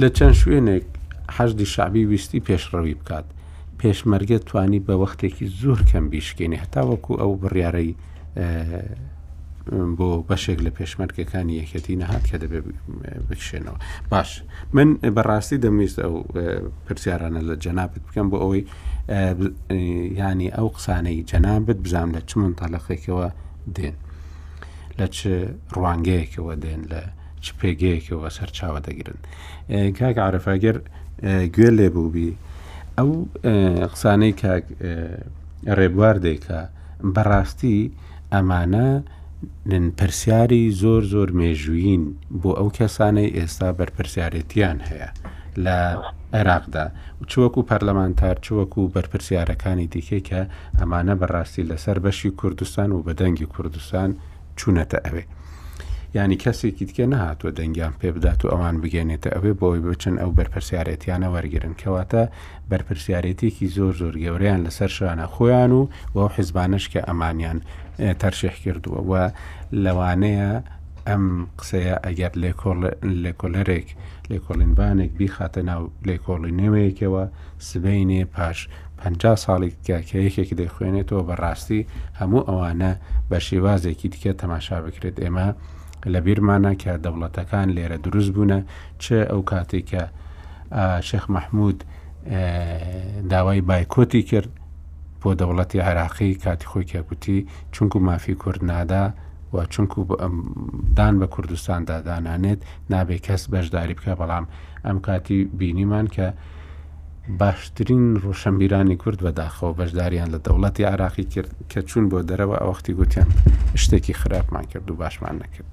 لە چەند شوێنێک حەشدی شەعبی ویستی پێشڕەوی بکات پێشمەرگە توانی بە وەختێکی زۆر کەم بیشکێنێ هەتا وەکو ئەو بڕیارەی بۆ بەشێک لە پێشمەرگەکانی یەکەتی نەهات کە دەبێ بکشێنەوە باش من بەڕاستی دەمویست ئەو پرسیارانە لە جەنابەت بکەم بۆ ئەوەی ینی ئەو قسانەی جەنابەت بزان لە چ من تاالەقێکەوە دێن لە چ ڕوانگەیەکەوە دێن لە چ پێگەیەکە و ئەسەر چاوە دەگرن کاک عرف ئەگەر گوێ لێ بووبی ئەو قسانەی کاک ڕێبوار دەیکە بەڕاستی ئەمانە پرسیاری زۆر زۆر مێژووین بۆ ئەو کەسانەی ئێستا بەرپرسیارەتیان هەیە لە عێراقدا چوەکو پەرلەمانتار چوەکو بەرپرسیارەکانی دیکەی کە ئەمانە بەڕاستی لەسەر بەشی کوردستان و بەدەنگی کوردستان چوونەتە ئەوێ ینی کەسێکی دیکە نهاتوە دەنگیان پێ بدات و ئەوان بگەێنێتە ئەوێ بۆی بچن ئەو بەرپرسیارەتیانە وەرگن کەواتە بەرپرسیارەتێکی زۆر زۆر گەوریان لەسەر شانە خۆیان و و حیزبانش کە ئەمانیان تەرشێح کردووە و لەوانەیە ئەم قسەیە ئەگەر لێکۆلەرێک لێکۆڵینبانێک بیخاتە ناو لێکۆڵی نوێیەکەوە سبینێ پاش پەنجا ساڵی کە یەکێک دەیخوێنێتەوە بە ڕاستی هەموو ئەوانە بە شێوازێکی دیکە تەماشا بکرێت ئێمە لە بیرمانە کە دەوڵەتەکان لێرە دروست بوونە چ ئەو کاتێک کە شێخ مححمود داوای بایکۆتی کرد بۆ دەوڵەتی عێراقی کاتی خۆی کەکوتی چونکو مافی کورد نادا و چونکو دان بە کوردستان دادانانێت نابێ کەس بەشداری بکە بەڵام ئەم کاتی بینیمان کە باشترین ڕۆشەنبیرانی کورد بەداخەوە بەشداریان لە دەوڵەتی عێراقی کرد کە چوون بۆ دەرەوە ئەوەختی گوتیان شتێکی خراپمان کرد و باشمان نەکرد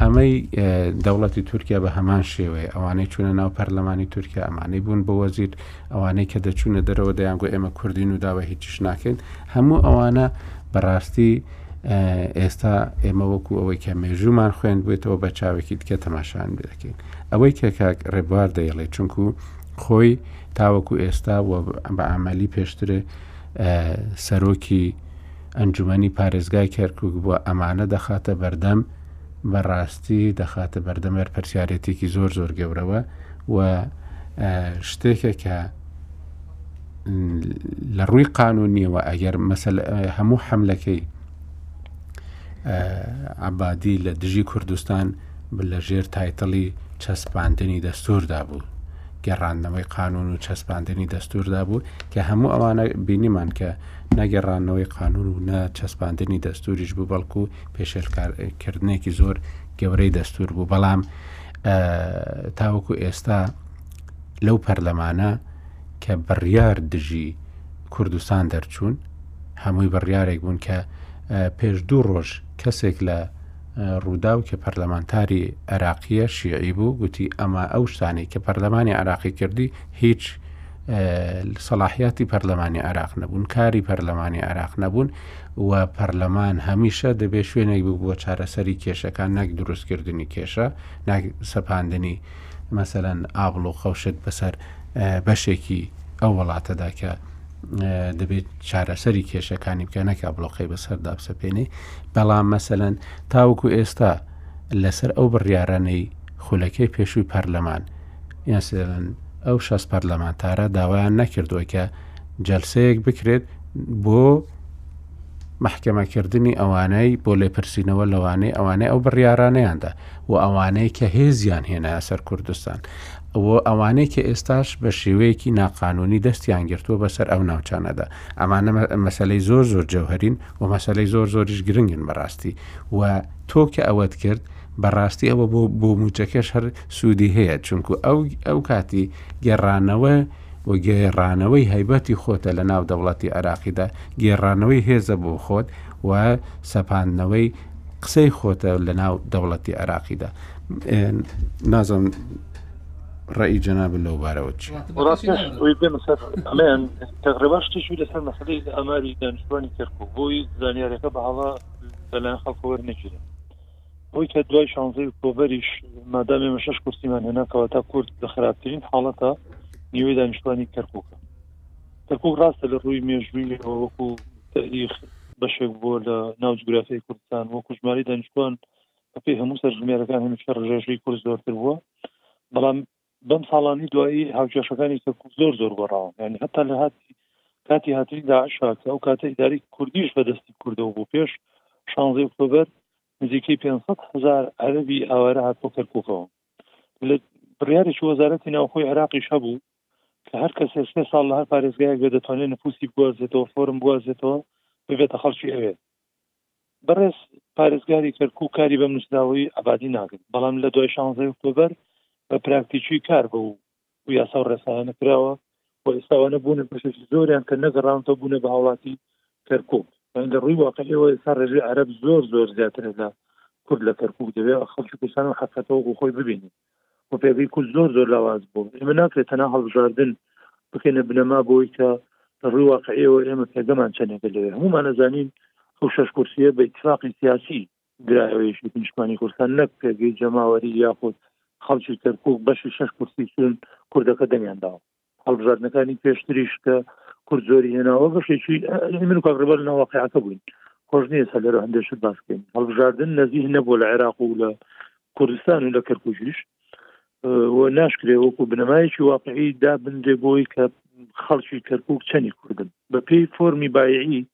ئەمەی دەوڵەتی تورکیا بە هەمان شێوەیە ئەوانەی چوونە ناو پەرلەمانی تورکیا ئەمانەی بوون بۆ وەزیر ئەوانەی کە دەچوونە دەرەوە دەیانگو ئێمە کوردین و داوای هیچیش ناکەین هەموو ئەوانە بەڕاستی ئێستا ئێمە وەکو ئەوەی کە مێژوومان خوێن بێتەوە بە چاوێکی دیکە تەماشان بەکەین ئەوەی کە کاک ڕێبوار دەیڵێ چونکو خۆی تاوەکو ئێستا و بە ئامەلی پێشترێ سەرۆکی ئەنجومی پارێزگای کەرکک بووە ئەمانە دەخاتە بەردەم بەڕاستی دەخاتە بەردەمەر پرسیارەتێکی زۆر زۆر گەورەوە و شتێکە کە لە ڕووی قانونیەوە ئەگەر مەسل هەموو حملەکەی عبادی لە دژی کوردستان لە ژێر تایتڵی چەسپاندنی دەستوردا بوو گەڕاندنەوەی قانون و چەسپاندنی دەستوردا بوو کە هەموو ئەوانە بینیمان کە نەگەڕانەوەی قانون و نە چەسپاندنی دەستوریش بوو بەڵکو پێشێلکردنێکی زۆر گەورەی دەستور بوو بەڵام تاوەکو ئێستا لەو پەرلەمانە کە بڕیار دژی کوردستان دەرچوون هەمووی بڕیارێک بوون کە پێش دوو ڕۆژ کەسێک لە رووداو کە پەرلەمانتاری عێراقییە، شیعی بوو، گوتی، ئەمە ئەو شتانەی کە پەرلەمانی عێراقی کردی هیچ سەلاحیاتی پەرلەمانی عێراق نەبوون، کاری پەرلەمانی عێراق نەبوون و پەرلەمان هەمیشە دەبێ شوێنێک بوو بۆ چارەسەری کێشەکان نەک دروستکردنی کێشە ناک سەپاندنی مەسەەن ئابڵ و خەوشت بەسەر بەشێکی ئەو وڵاتەدا کە دەبێت چارەسەری کێشەکانی بکە نەکا بڵۆقەی بەسەردا بسەپێنێ بەڵام مەسەەن تاوکو ئێستا لەسەر ئەو بڕیارانەی خولەکەی پێشووی پەرلەمان یاسێرن ئەو شەس پەرلەمانتارە داوایان نەکردووە کە جەلسەیەک بکرێت بۆ محکەمەکردنی ئەوانەی بۆ لێپرسینەوە لەوانەی ئەوانەی ئەو بڕیارانەیاندا و ئەوانەی کە هێزیان هێنا سەر کوردستان و ئەوانەی کە ئێستاش بە شێوەیەکی ناقانوونی دەستیان گرتووە بەسەر ئەو ناوچانەدا ئەمانە مەسەلەی زۆر زۆر جەوهرین و مەسەلەی زۆر زۆریش گرنگن بەڕاستی و تۆ کە ئەوەت کرد بەڕاستی ئەوە بۆ بۆ موچەکەش هەر سوودی هەیە چونکو ئەو ئەو کاتی گەڕانەوە و گێڕانەوەی هەیبەتی خۆتە لە ناو دەوڵەتی عێراقیدا گێڕانەوەی هێزە بۆ خۆت و سەپاندنەوەی قسەی خۆتە لە ناو دەوڵەتی عێراقیدا نازم ڕێی جەناب لەو بارەوە چی ئەمەیان تەقرەبا شتێکی لەسەر مەسلەی ئاماری دانیشتوانی کەرکوو بۆی زانیارەکە بەهاڵا لەلایەن خەڵکە وەرنەگیرن بۆی کە دوای شانزەی کۆبەریش مادامێ مە شش کورسیمان هێناکەوە تا کورد بە خراپترین حاڵەتە نیوەی دانیشتوانی کەرکووکە کەرکوک ڕاستە لە ڕووی مێژوویەوە وەکو تاریخ بەشێک بۆ لە ناو جوگرافی کوردستان وەکو ژماری دانیشتوان بەپی هەموو سەرژمێرەکان هەمیشە ڕژێژەی کورد زۆرتر بووە بەڵام بەم ساڵانی دوایی هاوکێشەکانی کەرکوک زۆر زۆر گۆڕاوە یعنی هەتا لە هاتی کاتی هاتنی داعشا کە ئەو کاتە ئیداری کوردیش بەدەستی کوردەوە بوو پێش شانزی ئۆکتۆبەر نزیکەی 500 هزار عەربی ئاوارە هاتۆ کەرکوکەوە لە بڕیارێکی وەزارەتی ناوخۆی عراقیش هەبوو کە هەر کەسێ سێ ساڵ لە هەر پارێزگایەک بێ دەتوانێت نفوسی بگوازێتەوە فۆرم بگوازێتەوە ببێتە خەڵکی ئەوێ بەڕێز پارێزگاری کەرکوو کاری بەم نووسراوەی عبادی ناگرن بەڵام لە دوای شانزەی ئۆکتۆبەر بە پراکتیکی کار بە و و یاسا و ڕێسایانە کراوە و ئێستاوانە بوونە بەشێکی زۆریان کە نەگەڕانتەوە بوونە بە هاوڵاتی کەرکوو لە ڕووی واقعیەوە ئێستا ڕێژەی عەرەب زۆر زۆر زیاترە لە کورد لە کەرکوو دەوێت خەڵکی کوردستان و حەقەتەوە بۆ خۆی ببینێت و پێگەی کورد زۆر زۆر لاواز بوو ئێمە ناکرێت تەنها هەڵبژاردن بکەینە بنەما بۆی کە لە ڕووی واقعیەوە ئێمە پێگەمان چەندێکە لەوێ هەمومان ئەزانین ئەو شەش کورسیە بە اتفاقی سیاسی درایەوەیشی نیشتمانی کوردستان نەک پێگەی جەماوەری یاخود خەڵکی کەرکوک بەشی شەش کورسی چون کوردەکە دەنگیان داوە هەڵبژاردنەکانی پێشتریش کە کورد زۆری هێناوە بەشێکی من کاغربەر ناواقعەکە بووین خۆش نیە سە لەرە هەندێشت باسکەین هەڵبژاردن نەزیه نەبوو لە عێراق و لە کوردستان و لە کەرکوژیش ناشکرێ وەکو بنەمایەکی واقعی دا بندێ بۆی کە خەڵکی کەرکک چەنی کوردن بە پێی فۆمی بایعی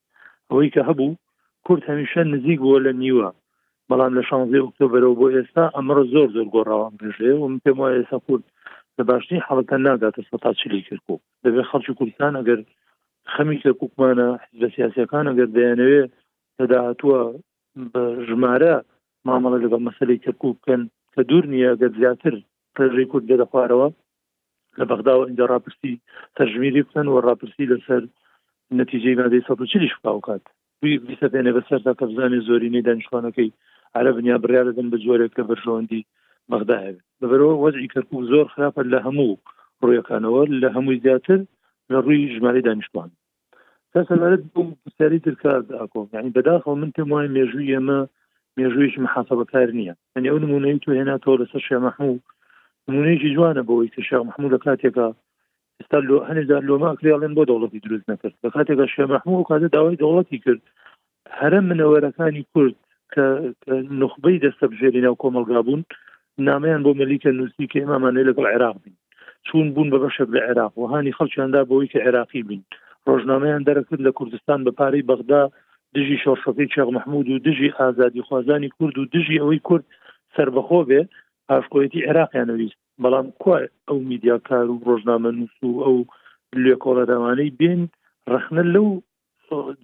ئەوەی کە هەبوو کورد هەمیشە نزیک بووە لە نیوە بەڵام لە شانزی ئۆکتۆبرەوە بۆ ئێستا ئەمڕۆ زۆر زۆر گۆڕاوان بژێ و پێم وایە ئێستا کورد لە باشترین حڵەتە ناگاتە سەتا چلی کرکک دەبێت خەڵکی کوردستان ئەگەر خەمی کرککمانە لە سیاسەکان ئەگەر دەیانەوێ لە داهاتووە بە ژمارە مامەڵە لەگەڵ مەسلەی کرکک بکەن کە دوور نییە گەر زیاتر ڕێژەی کورد دەدە خوارەوە لە بەغداوە ئینجا ڕاپرسی سەرژمیری بکەن و ڕاپرسی لەسەر نەتیجەی مادەی سە چلیش بکوکات بیسەپێنێ بەسەر تا کە بزانێ زۆرینەی دانیشتوانەکەی عربنیا بڕیا دەدەن بە جۆرێک لە بەرژەوەندی بەغدا هەبێت بەبەرەوە وەزی کەرکک زۆر خراپە لە هەموو ڕویەکانەوە لە هەمووی زیاتر لە ڕووی ژماری دانیشتوان تا سەبارەت بۆ پرسیاری ترکە ئاکۆ یعنی بەداخەوە من پێم وایە مێژووی ئێمە مێژوویەکی محاسبەکار نییە ئەنی ئەو نمونەی تو هێناتەوە لەسەر شێ مححموو نمونەیەکی جوانە بۆی کە شێ مححموو لە کاتێکە ئستا لۆ هەنێجار لۆمە ئەکریاڵێن بۆ دەوڵەتی دروست نەکرد لە کاتێکە شێ مححموو کاتە داوای دەوڵەتی کرد هەرە منەوەرەکانی کورد کە نخبەی دەستەبژێری ناو کۆمەلگا بوون نامیان بۆ مەلیکە نووسی کە ئێمامانەی لەگەڵ عێراق بین چون بوون بە بەشێک لە عێراق و هاانی خەڵکیاندا بۆی کە عێراقی بین ڕۆژنامەیان دەرەکرد لە کوردستان بە پارەی بەغدا دژی شۆڕشەکەی چێغ مححمود و دژی ئازادی خوازانی کورد و دژی ئەوەی کورد سربەخۆ بێ پاشکۆیەتی عێراقیانەویست بەڵام کوای ئەو میدیاکار و ڕۆژنامە نووس و ئەو لێکۆڵەرەوانەی بێن ڕخنە لەو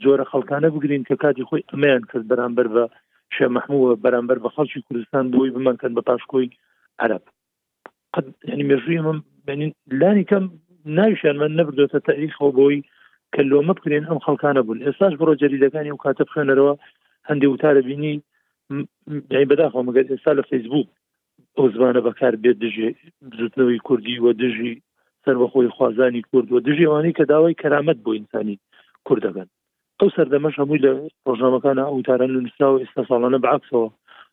جۆرە خەڵکانە بگرین کە کاتی خۆی ئەمەیان کرد بەرامبەر بە شێ مححمووە بەرامبەر بە خەڵکی کوردستان بۆی بمانکەن بە پاشکۆی عرب قد ینی مێژووی من لانی کەم ناویشیان من نەبردۆتە تاریخەوە بۆی کە لۆمە بکرێن ئەم خەڵکانە بوون ئێستاش بڕۆ جەریدەکانی و کاتە بخێنەرەوە هەندێک وتارە بینی یعنی بەداخەوە مەگەر ئێستا لە فەیسبوک ئەو زمانە بەکار بێت دژێ بزوتنەوەی کوردی و دژی سربەخۆی خوازانی کورد و دژی ئەوانەی کە داوای کەرامەت بۆ ئینسانی کورد دەگەن ئەو سەردەمەش هەمووی لە ڕۆژنامەکان ئەوتاران لە نووسرا و ئێستا ساڵانە بەعکسەوە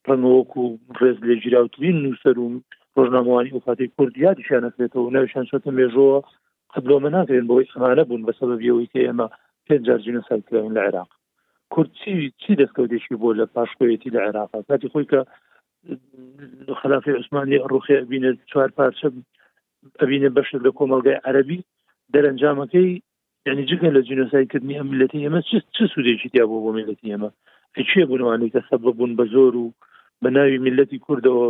ڕەنگەوەک و ڕێز لێ گیراوترین نووسەر و ڕۆژنامەوانی ئەو کاتی کورد یادیشیان نەکرێتەوە ناویشان چۆتە مێژەوە قبلۆمە ناکرێن بۆی ئەمانە بوون بە سەبەبیەوەی کە ئێمە پێنج جار جینۆسای کراون لە عێراق کورد چی چی دەستکەوتێکی بۆ لە پاشکۆیەتی لە عێراق کاتی خۆی کە خلافی عوسمانی ڕوخێ بینە چوار پارچە ئەبینە بەشێک لە کۆمەلگای عەربی دەرەنجامەکەی ینی جگە لە جینۆسایکردنی ئەم ملەتی ئێمە چ سوودێکی تیا بۆ بۆ ملەتی ئێمە چێ بوونوانەی کە سەب بوون بە زۆر و بە ناوی ملەتی کوردەوە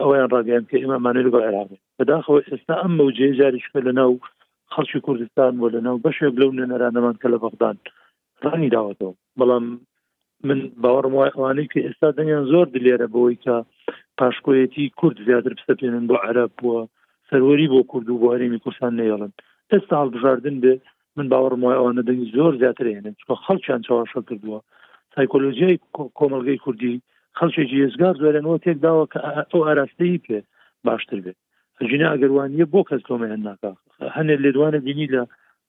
ئەویان ڕاگەیان کە ئێمەمانە لە بەعراق بەداخەوە ئێستا ئەم مەوجێ جاریشکە لە ناو خەڵکی کوردستان بۆ لە ناو بەشێک لەو نوێنەرانەمان کە لە بەغدان ڕانی داوەتەوە بەڵام من باوەڕم وای ئەوانەی کە ئێستا دەنگیان زۆر دلێرە بەوەی کە پاشکۆیەتی کورد زیاتر بسەپێنن بۆ عرب بووە سەروەری بۆ کورد و بۆ هەرێمی کوردستان نێڵن ئێستا هەڵبژاردن بێ من باوەڕم وای ئەوانە دەنگی زۆر زیاتر هێنن چکە خەڵکیان چاواشە کردووە سایکۆلۆژیای کۆمەلگەی کوردی خەڵکێکی هێزگار زۆرێنەوە تێک داوە کە ئەو ئاراستەی پێ باشتر بێت ئەجینا ئەگەر وانە بۆ کەس تۆمەیان ناکە هەنێ لێدوانە بینی لە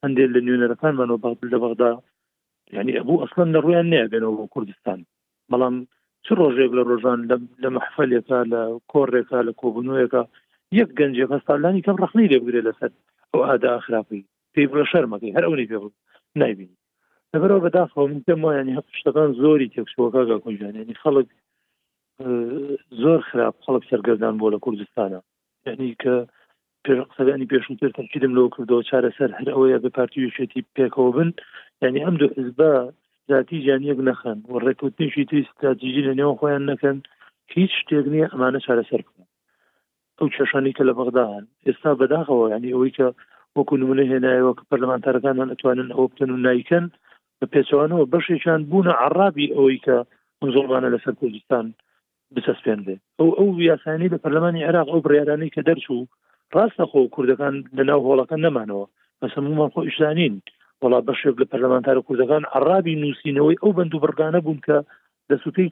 هەندێ لە نوێنەرەکانمانەوە بەغ لە بەغدا یعنی ئەبوو ئەسڵەن لە ڕویان نەبێنەوە بۆ کوردستان بەڵام چ ڕۆژێک لە ڕۆژان لە مەحفلێکە لە کۆڕێکە لە کۆبنووەکە یەک گەنجێک هەستالانی کەم ڕخنەی لێبگرێت لەسەر ئەو ئادا خراپی پێی بڵە شەرمەکەی هەر ئەوەی پێ نایبین لەبەرەوە بەداخەوە من پێم وایانی هەفتشتەکان زۆری تێکسوەکە گەکۆژانێنی خەڵک زۆر خراپ خەڵک سەرگەردان بۆ لە کوردستانە یعنی کە پێش قسەکانی پێشووتر تەکیدم لەوە کردەوە چارەسەر هەر ئەوەیە بە پارتی وشێتی پێکەوە بن یعنی ئەم دوو حزبە ذاتی جانیەک نەخەن و ڕێکوتنیشی تری ستراتیژی لە نێو خۆیان نەکەن هیچ شتێک نییە ئەمانە چارەسەر بکەن ئەو کێشانەی کە لە بەغدا هەن ئێستا بەداخەوە یعنی ئەوەی کە وەکو نمونە هێنایەوە کە پەرلەمانتارەکانمان ئەتوانن ئەوە بکەن و نایکەن بە پێچەوانەوە بەشێکیان بوونە عرابی ئەوەی کە ئەم زۆڵمانە لەسەر کوردستان بچەسپێن بێ ئەو ئەو یاسانی لە پەرلەمانی عێراق ئەو بڕیارانەی کە دەرچوو ڕاستە خۆ کوردەکان لە ناو هۆڵەکە نەمانەوە بەسەمومان خۆ ئیشدانین وڵا بەشێک لە پەرلەمانتارە کوردەکان عرابی نووسینەوەی ئەو بەند و بڕگانە بوون کە دەسوتەی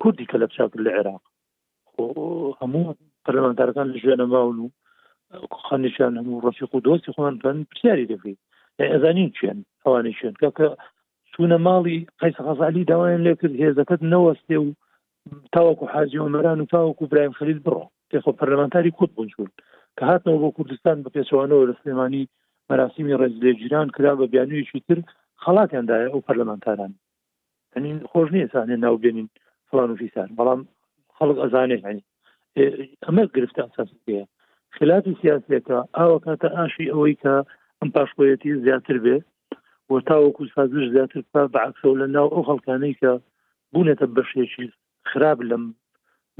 کوردی کە لە بچاکرد لە عێراق خۆ هەموو پەرلەمانتارەکان لە ژیانە ماون و خانێکیان هەموو ڕفیق و دۆستی خۆیان پێن پرسیاری دەکەیت ئەزانین چێن ئەوانی چێن کاکە چوونە ماڵی قەیس غەزالی داوایان لێ کرد هێزەکەت نەوەستێ و تاوەکو حاجی ئۆمەران و تاوەکو برایم خەلیل بڕۆ پێخۆ پەرلەمانتاری کورد بوون چوون کە هاتنەوە بۆ کوردستان بە پێچەوانەوە لە سلێمانی مەراسیمی ڕێزلێگیران کرا بە بیانویەکی تر خەڵاتیاندایە ئەو پەرلەمانتاران ئەنین خۆش نیە سانێ ناو بێنین فلان و فیسان بەڵام خەڵک ئەزانێ هەنی ئەمە گرفتە ئەساسەیە خلافی سیاسەکە ئاوە کاتە ئاشی ئەوەی کە ئەم پاشخۆیەتی زیاتر بێ و تاوەکو سازش زیاتر بکە بەعکسەوە لە ناو ئەو خەڵکانەی کە بوونەتە بەشێکی خراپ لەم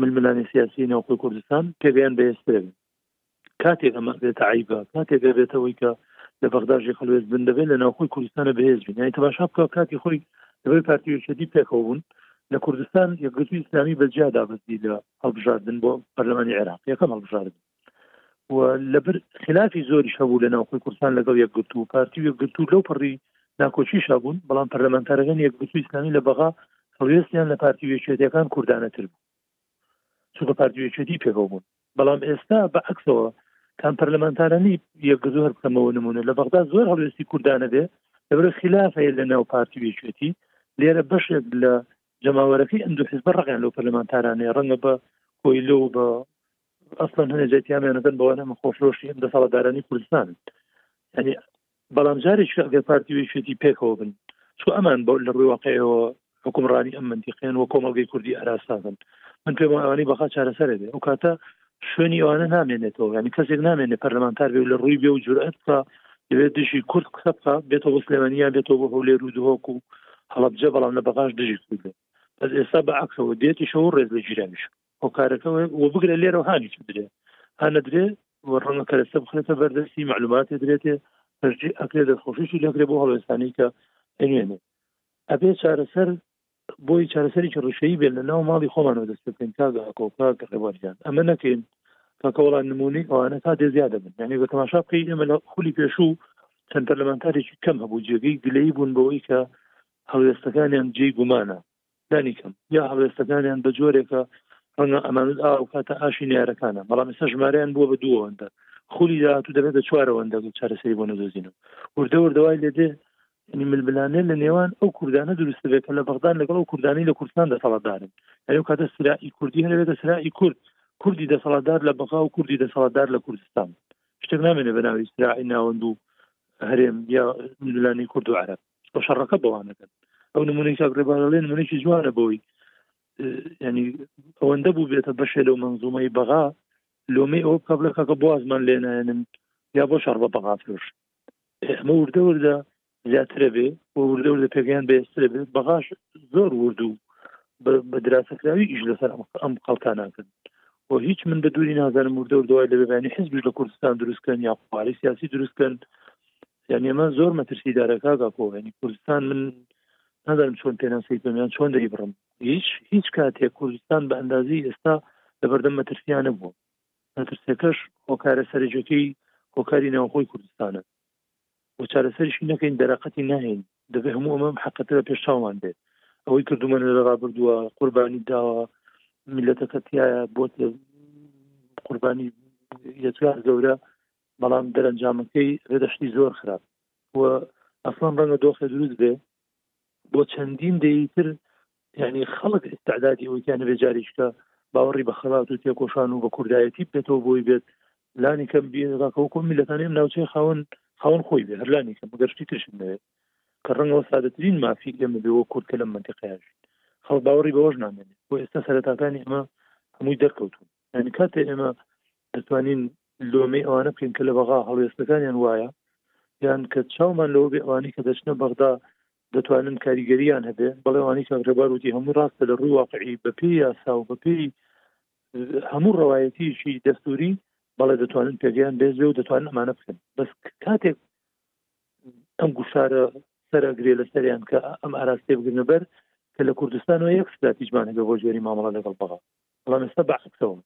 ململانی سیاسی ناوخۆی کوردستان پێگەیان بەێسترێن کاتێک ئەمە بێتە عیبە کاتێک دەبێتەوەی کە لە بەغداژێک هەلوێست بن دەبێت لە ناوخۆی کوردستانە بەهێز بین یعنی تەماشا بکە کاتی خۆی دەبێت پارتیویشەتی پێکەوە بوون لە کوردستان یەکگرتوی ئیسلامی بەجیا دابستی لە هەڵبژاردن بۆ پەرلەمانی عێراق یەکەم هەڵبژاردن و لەبر خلافی زۆری هەبوو لە ناوخۆی کوردستان لەگەڵ یەکگرتو و پارتی و یەکگرتو لەو پڕی ناکۆچیش هەبوون بەڵام پەرلەمانتارەکان یەکگرتو ئیسلامی لە بەغا هەڵوێستیان لە پارتی وێچێتەکان کوردانەتر بوو چونکە پارتیوێچێتی پێکەوە بوون بەڵام ئێستا بە عکسەوە کام پەرلەمانتارانی یەکگرتو هەر بکەمەوە نمونە لە بەغدا زۆر هەڵوێستی کوردانە بێ لەبرە خلاف هەیە لە ناو پارتی وێچێتی لێرە بەشێک لە جەماوەرەکەی ئەم دوو حزب ڕقیان لەو پەرلەمانتارانێ ڕەنگە بە کۆیلە و بە ئەسڵەن هەنێ جاتیامیانەکەن بەوانە من خۆفرۆشی ئەم دەسەڵاتدارانی کوردستان ینی بەڵام جارێکیش ئەگەر پارتی و یەکێتی پێکەوە بن چۆ ئەمان بۆ لە ڕووی واقعەوە حکومڕانی ئەم منتیقیان و کۆمەڵگەی کوردی ئاراستاکەن من پێم ئەوانی بەخا چارەسەرێ بێ ئەو کاتە شوێنی ئەوانە نامێنێتەوە ینی کەسێک نامێنێ پەرلەمانتار بێ لە ڕووی بێ و جورئەت بکە دەبێت دژی کورد قسە بکە بێتەوە بە سلێمانیا بێتەوە بۆ هەولێر و دهۆک و هەڵبجە بەڵام لە بەغاش دژی کورد بەس ئێستا بە عکسەوە دێتیشەوە ڕێز لە گیرانیش هۆکارەکە وە بگرە لێرە هانیش بدرێ هەنەدرێ و ڕەنگە کەرەسە بخرێتە بەردەستی معلوماتی درێتێ پشتی ئەکرێ دەستخۆشیشی لەکرێ بۆ هەڵوێستانی کە ئەنوێنێ ئەبێ چارەسەر بۆی چارەسەرێکی ڕشەی بێن لە ناو ماڵی خۆمانەوە دەست بکەین کاگە کۆکا گەڕێوەریان ئەمە نەکەین کاکەوەڵان نمونی ئەوانە تا دێ زیاد دەبن یعنی بە تەماشا بکەی ئێمە لە خولی پێشوو چەند پەرلەمانتارێکی کەم هەبوو جێگەی گلەی بوون بەوەی کە هەڵوێستەکانیان جێی گومانە لانیکەم یا هەڵوێستەکانیان بە جۆرێکە ڕەنگە ئەمانت ئاو کاتە ئاشی نارەکانە بەڵام ئێستا ژمارەیان بووە بە دووەوەندە خولی داهاتوو دەبێتە چوارەوەندە چارەسەری بۆ نەدۆزینەوە وردە وردەوای لێ دێ ینی ململانێ لە نێوان ئەو کوردانە دروست بێت کە لە بەغدان لەگەڵ ئەو کوردانی لە کوردستان دەسەڵاتدارن ئەو کاتە سرائی کوردی هەرێتە سرائی کورد کوردی دەسەڵاتدار لە بەغا و کوردی دەسەڵاتدار لە کوردستان شتێک نامێنێ بە ناوی سرائی ناوەند و هەرێم یا ملانی کورد و عرب چکە شەڕەکە بەوانەکەن ئەو نمونەی کاک ڕێبارەڵێ نمونێکی جوانە بۆی ینی ئەوەندە بوو بێتە بەشێ لەو منزومەی بەغا لۆمەی ئەو کەبلە کاکە بازمان لێنایەنم یا بۆ شەڕ بە بەغا فرۆش ئەمە وردە وردە زیاترە بێ بۆ وردە وردە پێگەیان بێسترە بێت بەغاش زۆر وردو بە دراسەکراوی ئیش لەسەر ئەم خەڵکە ناکەن و هیچ من بە دووری نازانم وردە و دوای لەبێبانی حزبش لە کوردستان دروستکەن یا قوارەی سیاسی دروستکەن یعنی ئەمە زۆر مەترسیدارە کاکا کۆ یعنی کوردستان من نظرم چۆن پێناسی پێمیان چۆن دەری بڕم هیچ هیچ کاتێک کوردستان بە ئەندازی ئێستا لە بەردەم مەترسیانە بووە مەترسیەکەش هۆکارە سەرجەکەی هۆکاری ناوخۆی کوردستانە و چارەسەرشی نەکەین دەرەقەتی ناهین دەبێ هەموو ئەمە حقەتە لە پێشاوان بێت ئەوەی کردومە لە ڕابردووە قوربانی داوە میلەتەکەتیایە بۆ قوربانی یەجار گەورە بەڵام دەرەنجامەکەی رێدەشتی زۆر خراپ و ئەسڵان ڕەنگە دۆخێ دروست بێ بۆ چەندین دەیتر یعنی خەڵک استعدادی ئەوکیان بێ جاریشکە باوەڕی بە خەڵات و تێکۆشان و بە کوردایەتی بێتەوە بۆی بێت لانی کەم بێڕاکەەوە کۆمی لەکانیم ناوچەی خاون خاون خۆی بێ هەرلانی کەم گەشتی ترشم نوێت کە ڕەنگەوە سادەترین مافی ئێمە بێەوە کورد کە لەم منتیقیاش خەڵ باوەڕی بەوەش نامێنێت بۆ ئێستا سەرەتاکانی ئەمە هەمووی دەرکەوتون یانی کاتێ ئێمە دەتوانین لۆمەی ئەوانە بکەین کە لە بەغا هەڵوێستەکانیان وایە یان کە چاومان لەوە بێ ئەوانی کە دەچنە بەغدا دەتوانن کاریگەریان هەبێ بەڵێوانی کاکرێبار وتی هەموو ڕاستە لە ڕووی واقعی بەپی یاسا و بەپی هەموو ڕەوایەتیشی دەستوری بەڵێ دەتوانن پێگەیان بێزێ و دەتوانن ئەمانە بکەن بەس کاتێک ئەم گوشارە سەرگرێ لە سەریان کە ئەم ئاراستێ بگرنە بەر کە لە کوردستان و یەک ساتیشمان هەبێ بۆ جۆری مامەڵە لەگەڵ بەغا بەڵام ئێستا بەعس بکەوم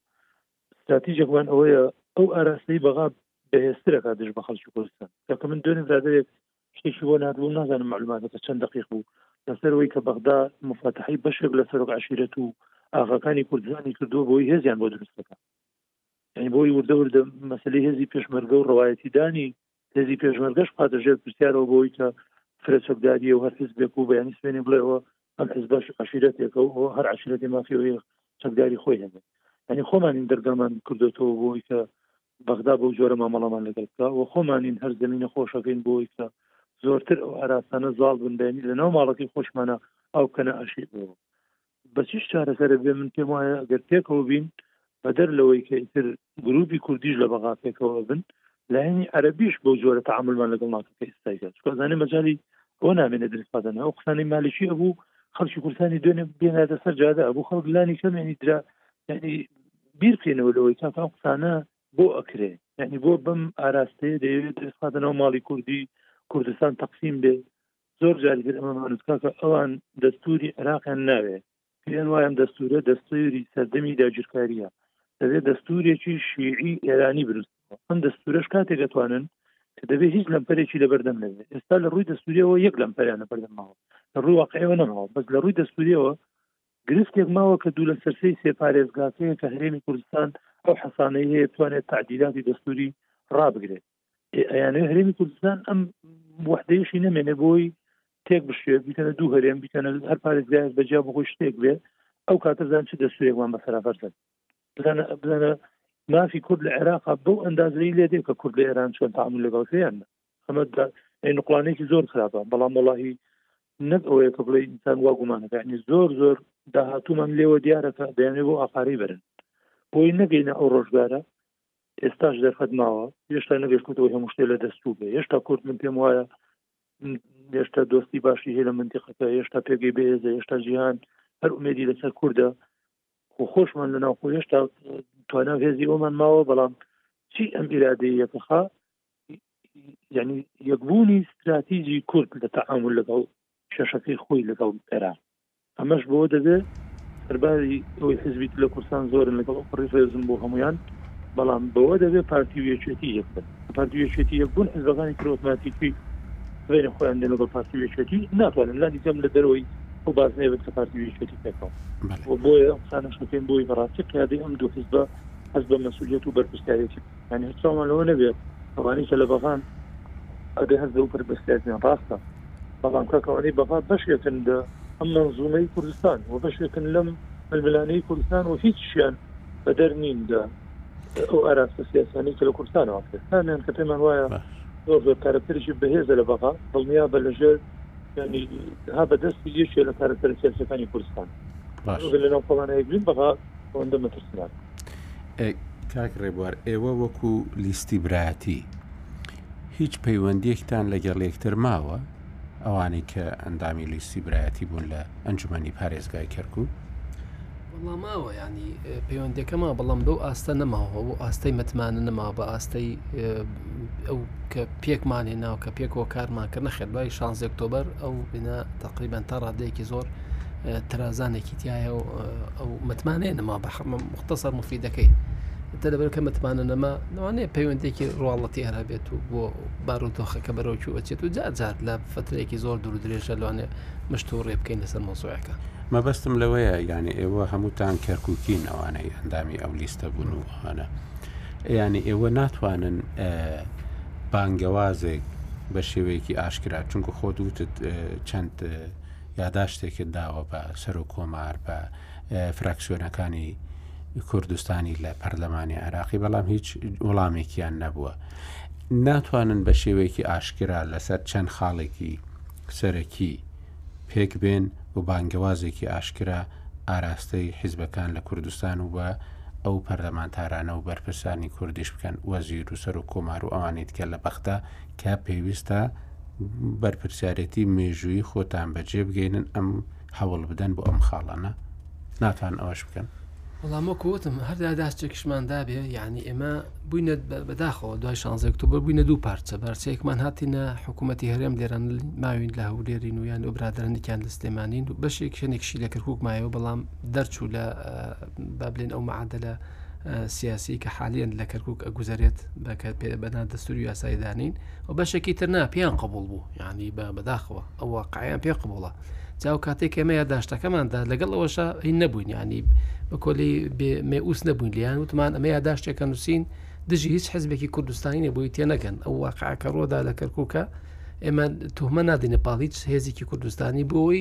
استراتیژێکمان ئەوەیە ئەو ئاراستەی بەغا بەهێزترەکە دژ بە خەڵکی کوردستان کەکە من دوێن زادەیەک شتێکی بۆ ناتبوو نازانم معلوماتەکە چەند دقیق بوو لەسەرەوەی کە بەغدا مفاتحی بەشێک لە سەرۆک عشیرەت و ئاغاکانی کوردستانی کردووە بۆی هێزیان بۆ دروستەکە یعنی بۆی وردە وردە مەسلی هێزی پێشمەرگە و ڕواەتیدانی هێزی پێشمەرگەش بخاتە ژێر پرسیارەوە بۆی کە فرە چەکداریە و هەر حزبێک و بەیانی سوێنی بڵێەوە ئەم حزبەش عشیرەتێکە و هەر عشیرەتی مافیەوەی چەکداری خۆی هەبێ ئەنی خۆمانین دەرگامان کردێتەوە بۆی کە بەغدا بەو جۆرە مامەڵەمان لەگەڵ بکە و خۆمانین هەر زمینە خۆشەکەین بۆی کە زۆرتر ئەو ئاراستانە زاڵ بن بەێنی لەناو ماڵەکەی خۆشمانە ئەو کەنە ئەشیرەوە بە چیش چارەسەرە بێ من پێم وایە گەر پێکەوە بین بەدەر لەوەی کە ئیتر گروپی کوردیش لە بەغا پێکەوە بن لایەنی عەربیش بەو جۆرە تعاملمان لەگەڵ ناکەکە ئێستایدا چکۆزانانی مەجای ئەو نامێنە درفادەن ئەو قسانی مالکی ئەبوو خەڵکی کوردستانی دوێنێ بێنادە سەر جادە ئەبوو خەڵک لانی کەمێنی درا یعنی بیر بکەینەوە لەوەی کاکە ئەو قسانە بۆ ئەکرێ یعنی بۆ بم ئاراستەیە دەیەوێت درفادەنەوە ماڵی کوردی کوردستان تەقسیم بێ زۆر جاری تر ئەمەمان وت کاکە ئەوان دەستووری عێراقیان ناوێ پێیان وایە ئەم دەستوورە دەستووری سەردەمی داگیرکارییە دەبێت دەستوورێکی شیعی ئێرانی بروست ئەم دەستوورەش کاتێک دەتوانن کە دەبێت هیچ لەمپەرێکی لەبەردەم نەبێت ئێستا لە ڕووی دەستوریەوە یەک لەمپەریان لەبەردەم ماوە لە ڕووی واقعەوە نەماوە بەس لە ڕووی دەستوریەوە گرفتێک ماوە کە دوو لە سەرسی سێ پارێزگاکەیە کە هەرێمی کوردستان ئەو حەسانەی هەیە توانێت تعدیلاتی دەستوری ڕابگرێت ئەیانێ هەرێمی کوردستان ئەم وحدەیشی نەمێنێ بۆی تێک بشێ بیکەنە دوو هەرێم بیکەنە هەر پارێزگایش بەجیا بۆ خۆی شتێک بێ ئەو کاتەزان چ دەستورێکمان بە سەرافەرزن بزانە بزانە مافی کورد لە عێراق بەو ئەندازەی لێ دێ کە کورد لە ئێران چۆن تعامل لەگەڵ کریان ئەمە نقلانێکی زۆر خراپە بەڵام وڵی نەک ئەوەیە کە بڵێ ئینسان وا گومانەکانی زۆر زۆر داهاتومان لێوە دیارەکە دەیانێ بۆ ئاقاری برن بۆی نەگەینە ئەو ڕۆژگارە ئێستاش دەرفەت ماوە هێشتا نەگەشتوتەوە هەموو شتێ لە دەستوو بێ هێشتا کورد من پێم وایە هێشتا دۆستی باشی هەیە لە منتیقەکە هێشتا پێگەی بەهێزە هێشتا جیهان هەر ئومێدی لەسەر کووردە خۆ خۆشمان لە ناوخۆ هێشتا توانا هێزی ئەومان ماوە بەڵام چی ئەم ئیرادەی یەکەخا یعنی یەکبوونی استراتیجی کورد لە تەعامل لەگەڵ شەشەکەی خۆی لەگەڵ ئێران ئەمەش بەوە دەبێ سەرباری ئەوەی حزبی تلە کوردستان زۆرن لەگەڵ ئەوپەڕی ڕێزم بۆ هەمویان بەڵام بەوە دەبێ پارتی و یەکێتی یەک بن پارتی یەکێتی یەک بوون حزبەکانی تر ئۆتماتیکی بینە خۆیان دێ لەگەڵ پارتی یەکێتی ناتوانن لانی جەم لە دەرەوەی ئەو بازنەیە بن کە پارتی یەکێتی پێکەوە بەڵێ. و بۆیە ئەم قسانەشە پێم بۆی بەڕاستی قیادەی ئەم دوو حزبە هەست بە مەسولیەت و بەرپرسیارێتی یانی هیچ چاومان لەوە نەبێت ئەوانەی کە لە بەغان ئەبێ هەست بەو پربەستێتیان ڕاستە بەڵام کاکەوانەی بەغا بەشێکن لە ئەم منزومەی کوردستان و بەشێکن لەم ململانەی کوردستان و هیچیان بەدەر نین لە ئەو ئاراستە سیاسانی کە لە کوردستانەوە کرد هامیان کە پێمان وایە زۆر زۆر کارکتەرێکی بەهێزە لە بەغا دڵنیا بە لەژێر ینی ها بەدەستی یەکێ لە کارکتەر سیاسەکانی کوردستان لەناو کۆڵانەیەگرین بەغا ئەوەندە مەترسناکە کاک ڕێبوار ئێوە وەکو لیستی برایەتی هیچ پەیوەندیەکتان لەگەڵ یەکتر ماوە ئەوانەی کە ئەندامی لیستی برایەتی بوون لە ئەنجومی پارێزگای کەرکک وەڵاماوە ینی پەیوەندەکەما بەڵام بەو ئاستە نەماوە بۆ ئاستەی متمانە نەما بە ئاستەی ئەو کە پێکمانێ ناو کە پێکەوە کارمان کە نەخێت دوای شانزێکتۆبەر ئەو بنا تقریبان تا ڕادەیەکی زۆر ترازانێکی تایە و ئەو متمانەیە نەما بە مختصر مفیدەکەی دە لەبەر کە متمانە نەما نوانێ پەیوەندێکی ڕواڵەتی هەرا بێت و بۆ بارودۆخەکە بەرەوکی وەچێت و جارجار لە فترێکی زۆر دوور درێژە لەوانێ مشت و ڕێ بکەین لەسەر مۆسوعەکە مەبەستم لەوەیە یانە ئێوە هەمووتان کەرکووکی نەوانەی ئەندامی ئەو لیستە بوون و ئەوانە یعنی ئێوە ناتوانن بانگەوازێک بە شێوەیەکی ئاشکرا چونکە خۆ دووتت چەند یاداشتێکت داوە بە سەرۆک کۆمار بە فراکسیۆنەکانی کوردستانی لە پەرلەمانی عراقی بەڵام هیچ وڵامێکیان نەبووە ناتوانن بە شێوەیەکی ئاشکرا لەسەر چەند خاڵێکی سەرەکی پێک بێن و بانگەوازێکی ئاشکرا ئاراستەی حیزبەکان لە کوردستان و بە ئەو پەرلەمانتارانە و بەرپرسانی کوردیش بکەن وەزیر و سەر و کۆمار و ئەوانیت کە لە بەخدا کە پێویستە بەرپرسیارەتی مێژووی خۆتان بەجێ بگەینن ئەم هەوڵ بدەن بۆ ئەم خاڵانە ناتان ئەوەش بکەن وەڵامە کۆتم هەردا داستێکشمان دابێ یعنی ئێمە بووینە بەداخەوە دوای شانزێکتۆ بە بووینە دوو پارچە بارچەیەکمان هاتیینە حکوومەتتی هەرێم لێران ماوین لە هەولێرین و یان ئۆبرادرەنیان لە سلێمانین و بەشێک شوێنێکشی لە کرکک مایەوە بەڵام دەرچوو لە بابلێن ئەو معادلە سیاسی کە حالیان لە کەرکک ئەگوزارێت بەکە پێ بەنا دەستور یاسای دانین و بەشێکی ترنا پێیان قبول بوو یعنی بە بەداخەوە ئەوە قایان پێ قبوڵە جاو کاتێک کەمە یاداشتەکەماندا لەگەڵ ئەوەشە هی نەبووین ینی بە کۆلی مێئوس نەبووین لیان وتمان ئەمە یاداشتێکە نووسین دژی هیچ حزبێکی کوردستانی نەبووی تێنەگەن ئەو واقعکە ڕۆدا لە کەرککە ئێمە تۆمە نادینە پاڵ هیچ هێزێکی کوردستانی بۆی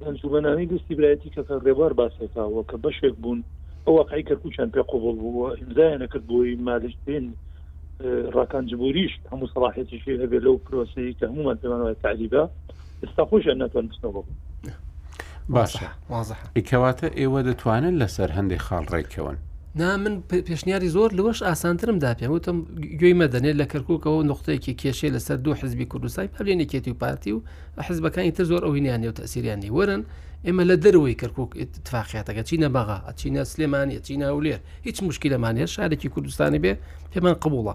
دەنج و بەناوی دەستی برایەتی کە کە ڕێبوار باسێکاوە کە بەشێک بوون ئەو واقعی کەرکوچیان پێ قوبڵ بووە ئیمزایان نەکرد بۆی مالشترین ڕاکان جبوریش هەموو سەڵاحێتیشی هەبێت لەو پرۆسی کە هەمومان پێمان وای تعریبە ئستا خۆشیان ناتوان بستەوە باشە ئیکەواتە ئێوە دەتوانن لەسەر هەندێک خاڵ ڕێکەون نا من پێشنیاری زۆر لەوەش ئاسانترم دا پێم وتم گوێی مەدەنێت لە کەرککەوە نقطەیەکی کێشەی لەسەر دوو حزبی کوردستانی پابلێنێکێتی و پارتی و حزبەکانی تر زۆر ئەوینیان و تەسیریان نی وەرن ئێمە لە دەرەوەی کەرکک تفاقیاتەکە چینە بەغا ئەچینە سلێمانە چینە هەولێر هیچ مشکلەمانە شارێکی کوردستانی بێ پێمان قبوڵە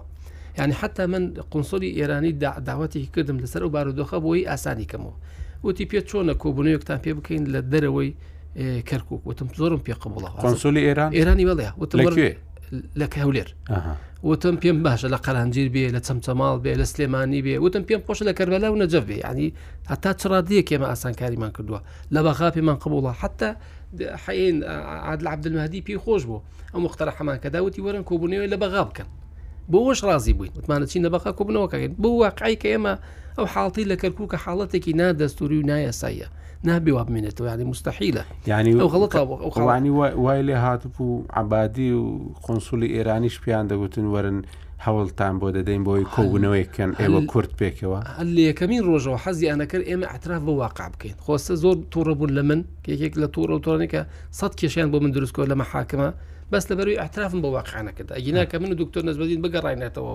یعنی حتا من قنسڵی ئێرانی داواتێکی کردم لەسەر و بارودۆخە بۆی ئاسانی کەمەوە وتی پێ چۆنە کۆبوونەوەکتان پێ بکەین لە دەرەوەی کەرکک وتم زۆرم پێ قبوڵە قنسلی ئێران ئێرانی وڵێ وتم لە هەولێر وتم پێم باشە لە قەرانجیر بێ لە چەمچەماڵ بێ لە سلێمانی بێ وتم پێم خۆش لە کەربەلا و نەجەف بێ ینی هەتا چڕادیەک ئێمە ئاسانکاریمان کردووە لە بەغا پێمان قبوڵە حتا حین عادل عبدمەدی پێی خۆش بوو ئەم وختەرە حەمانکەدا وتی وەرن کۆبوونەوە لە بەغا بکەن بۆش ڕازی بووین وتمانە چین لە بەقا کۆبنەوەکەین بۆ واقعی کە ئێمە ئەو حاڵتی لە کەرکووکە حاڵەتێکی نادەستوری و نایەساییە نابێ وا بمێنێتەوە یانی مستحیلە یعنی ئەو غڵەتە ئەوخوانی وای لێ هاتب و عبادی و قۆنسولی ئێرانیش پیان دەگوتن وەرن هەوڵتان بۆ دەدەین بۆی کۆبوونەوەیکەن ئێوە کورد پێکەوە هەل لە یەکەمین ڕۆژەوە حەزی ئەنەکرد ئێمە ئەتراف بۆ واقع بکەین خۆستە زۆر تووڕە بوون لە من یەکێک لە تووڕە و تۆرنێکە سەد کێشیان بۆ من دروستکۆ لەمە حاکمە بەس لە بەروی ئەترافم بۆ واقعانەکەدا ئەگینا کە من و دکتۆر نزبدین بگەڕینێتەوە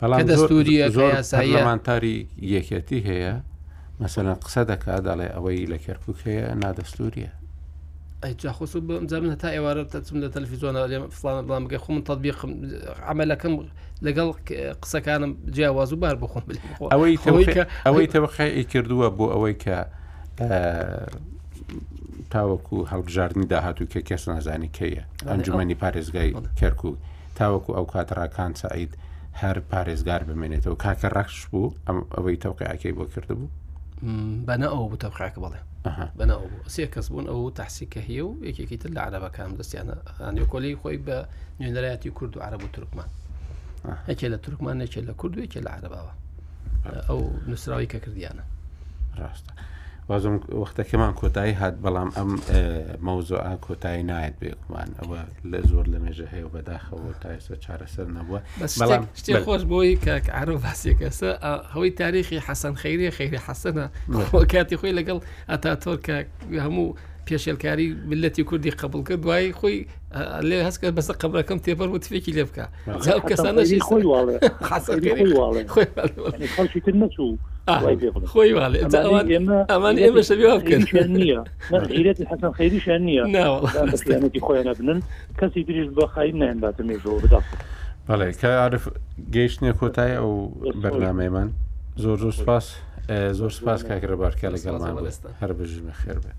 بەڵام دەستوریەکە یاساییەمانتاری یەکێتی هەیە مەسەەن قسە دەکات دەڵێ ئەوەی لە کەرکک هەیە نادەستوریە ئەیجاخۆس بەمجام تا ئێوارە تەچم لە تەلفیزۆنە لێم فلان بڵام بگە خۆم تەبیقم عملەکەم لەگەڵ قسەکانم جیاواز و بار بخۆم ئەوەی ئەوەی تەوەقعی کردووە بۆ ئەوەی کە تاوەکو هەڵبژاردننی داهاتوو کە کەس نازانی کەیە ئەنجومەنی پارێزگای کەرکک تاوەکو ئەو کات ڕاکان سعید هەر پارێزگار بمێنێتەوە کاکە ڕەخش بوو ئەم ئەوەی تەوقعەکەی بۆ کردبوو بەە ئەو بوو تەوقعکە بڵێ بەە ئەو سێ کەس بوون ئەو تحسیکە هەیە و یەکێکی تر لە عربەکان دەستیانە ئەنیۆکۆلی خۆی بە نوێنەرایەتی کورد و عرب و تورکمان ئەکێ لە تورکمان نەکێ لە کورد وێکێ لە عربەوە ئەو نووسراوی کە کردیانە ڕاستە. وازم وەختەکەمان کۆتایی هات بەڵام ئەم مەوزۆعا کۆتایی نایەت بێگومان ئەوە لە زۆر لە مێژە هەیە و بەداخەوە تا ئێستا چارەسەر نەبووە بەڵام شتێ خۆش بۆی کاک عرە باسێکەسە هەوەی تاریخی حەسەن خەیری خەیری حەسەنە کاتی خۆی لەگەڵ ئەتا تۆرکە هەموو پێشێلکاری ملەتی کوردی قبول کرد دوایی خۆی لێ هەست کرد بەسە قبرەکەم تێپەر و تفێکی لێ بکە جاو کەسانەشی خۆی واڵێ خەڵکی تر نەچوو خۆی واڵێ ئەمان ئێمە شەبیێ بکەن نییە غیرەتی حەسەن خێریشیان نییە ناوەڵانەتی خۆیان نەبنن کەسی تریش بە خی نایەن باتە مێژەوە بدا بەڵێ کە عرف گەیشتنێ کۆتای ئەو بەرنمەیمان زۆر زۆر سپاس زۆر سپاس کاکرە بارکە لەگەڵمان هەر بژمە خێر بێت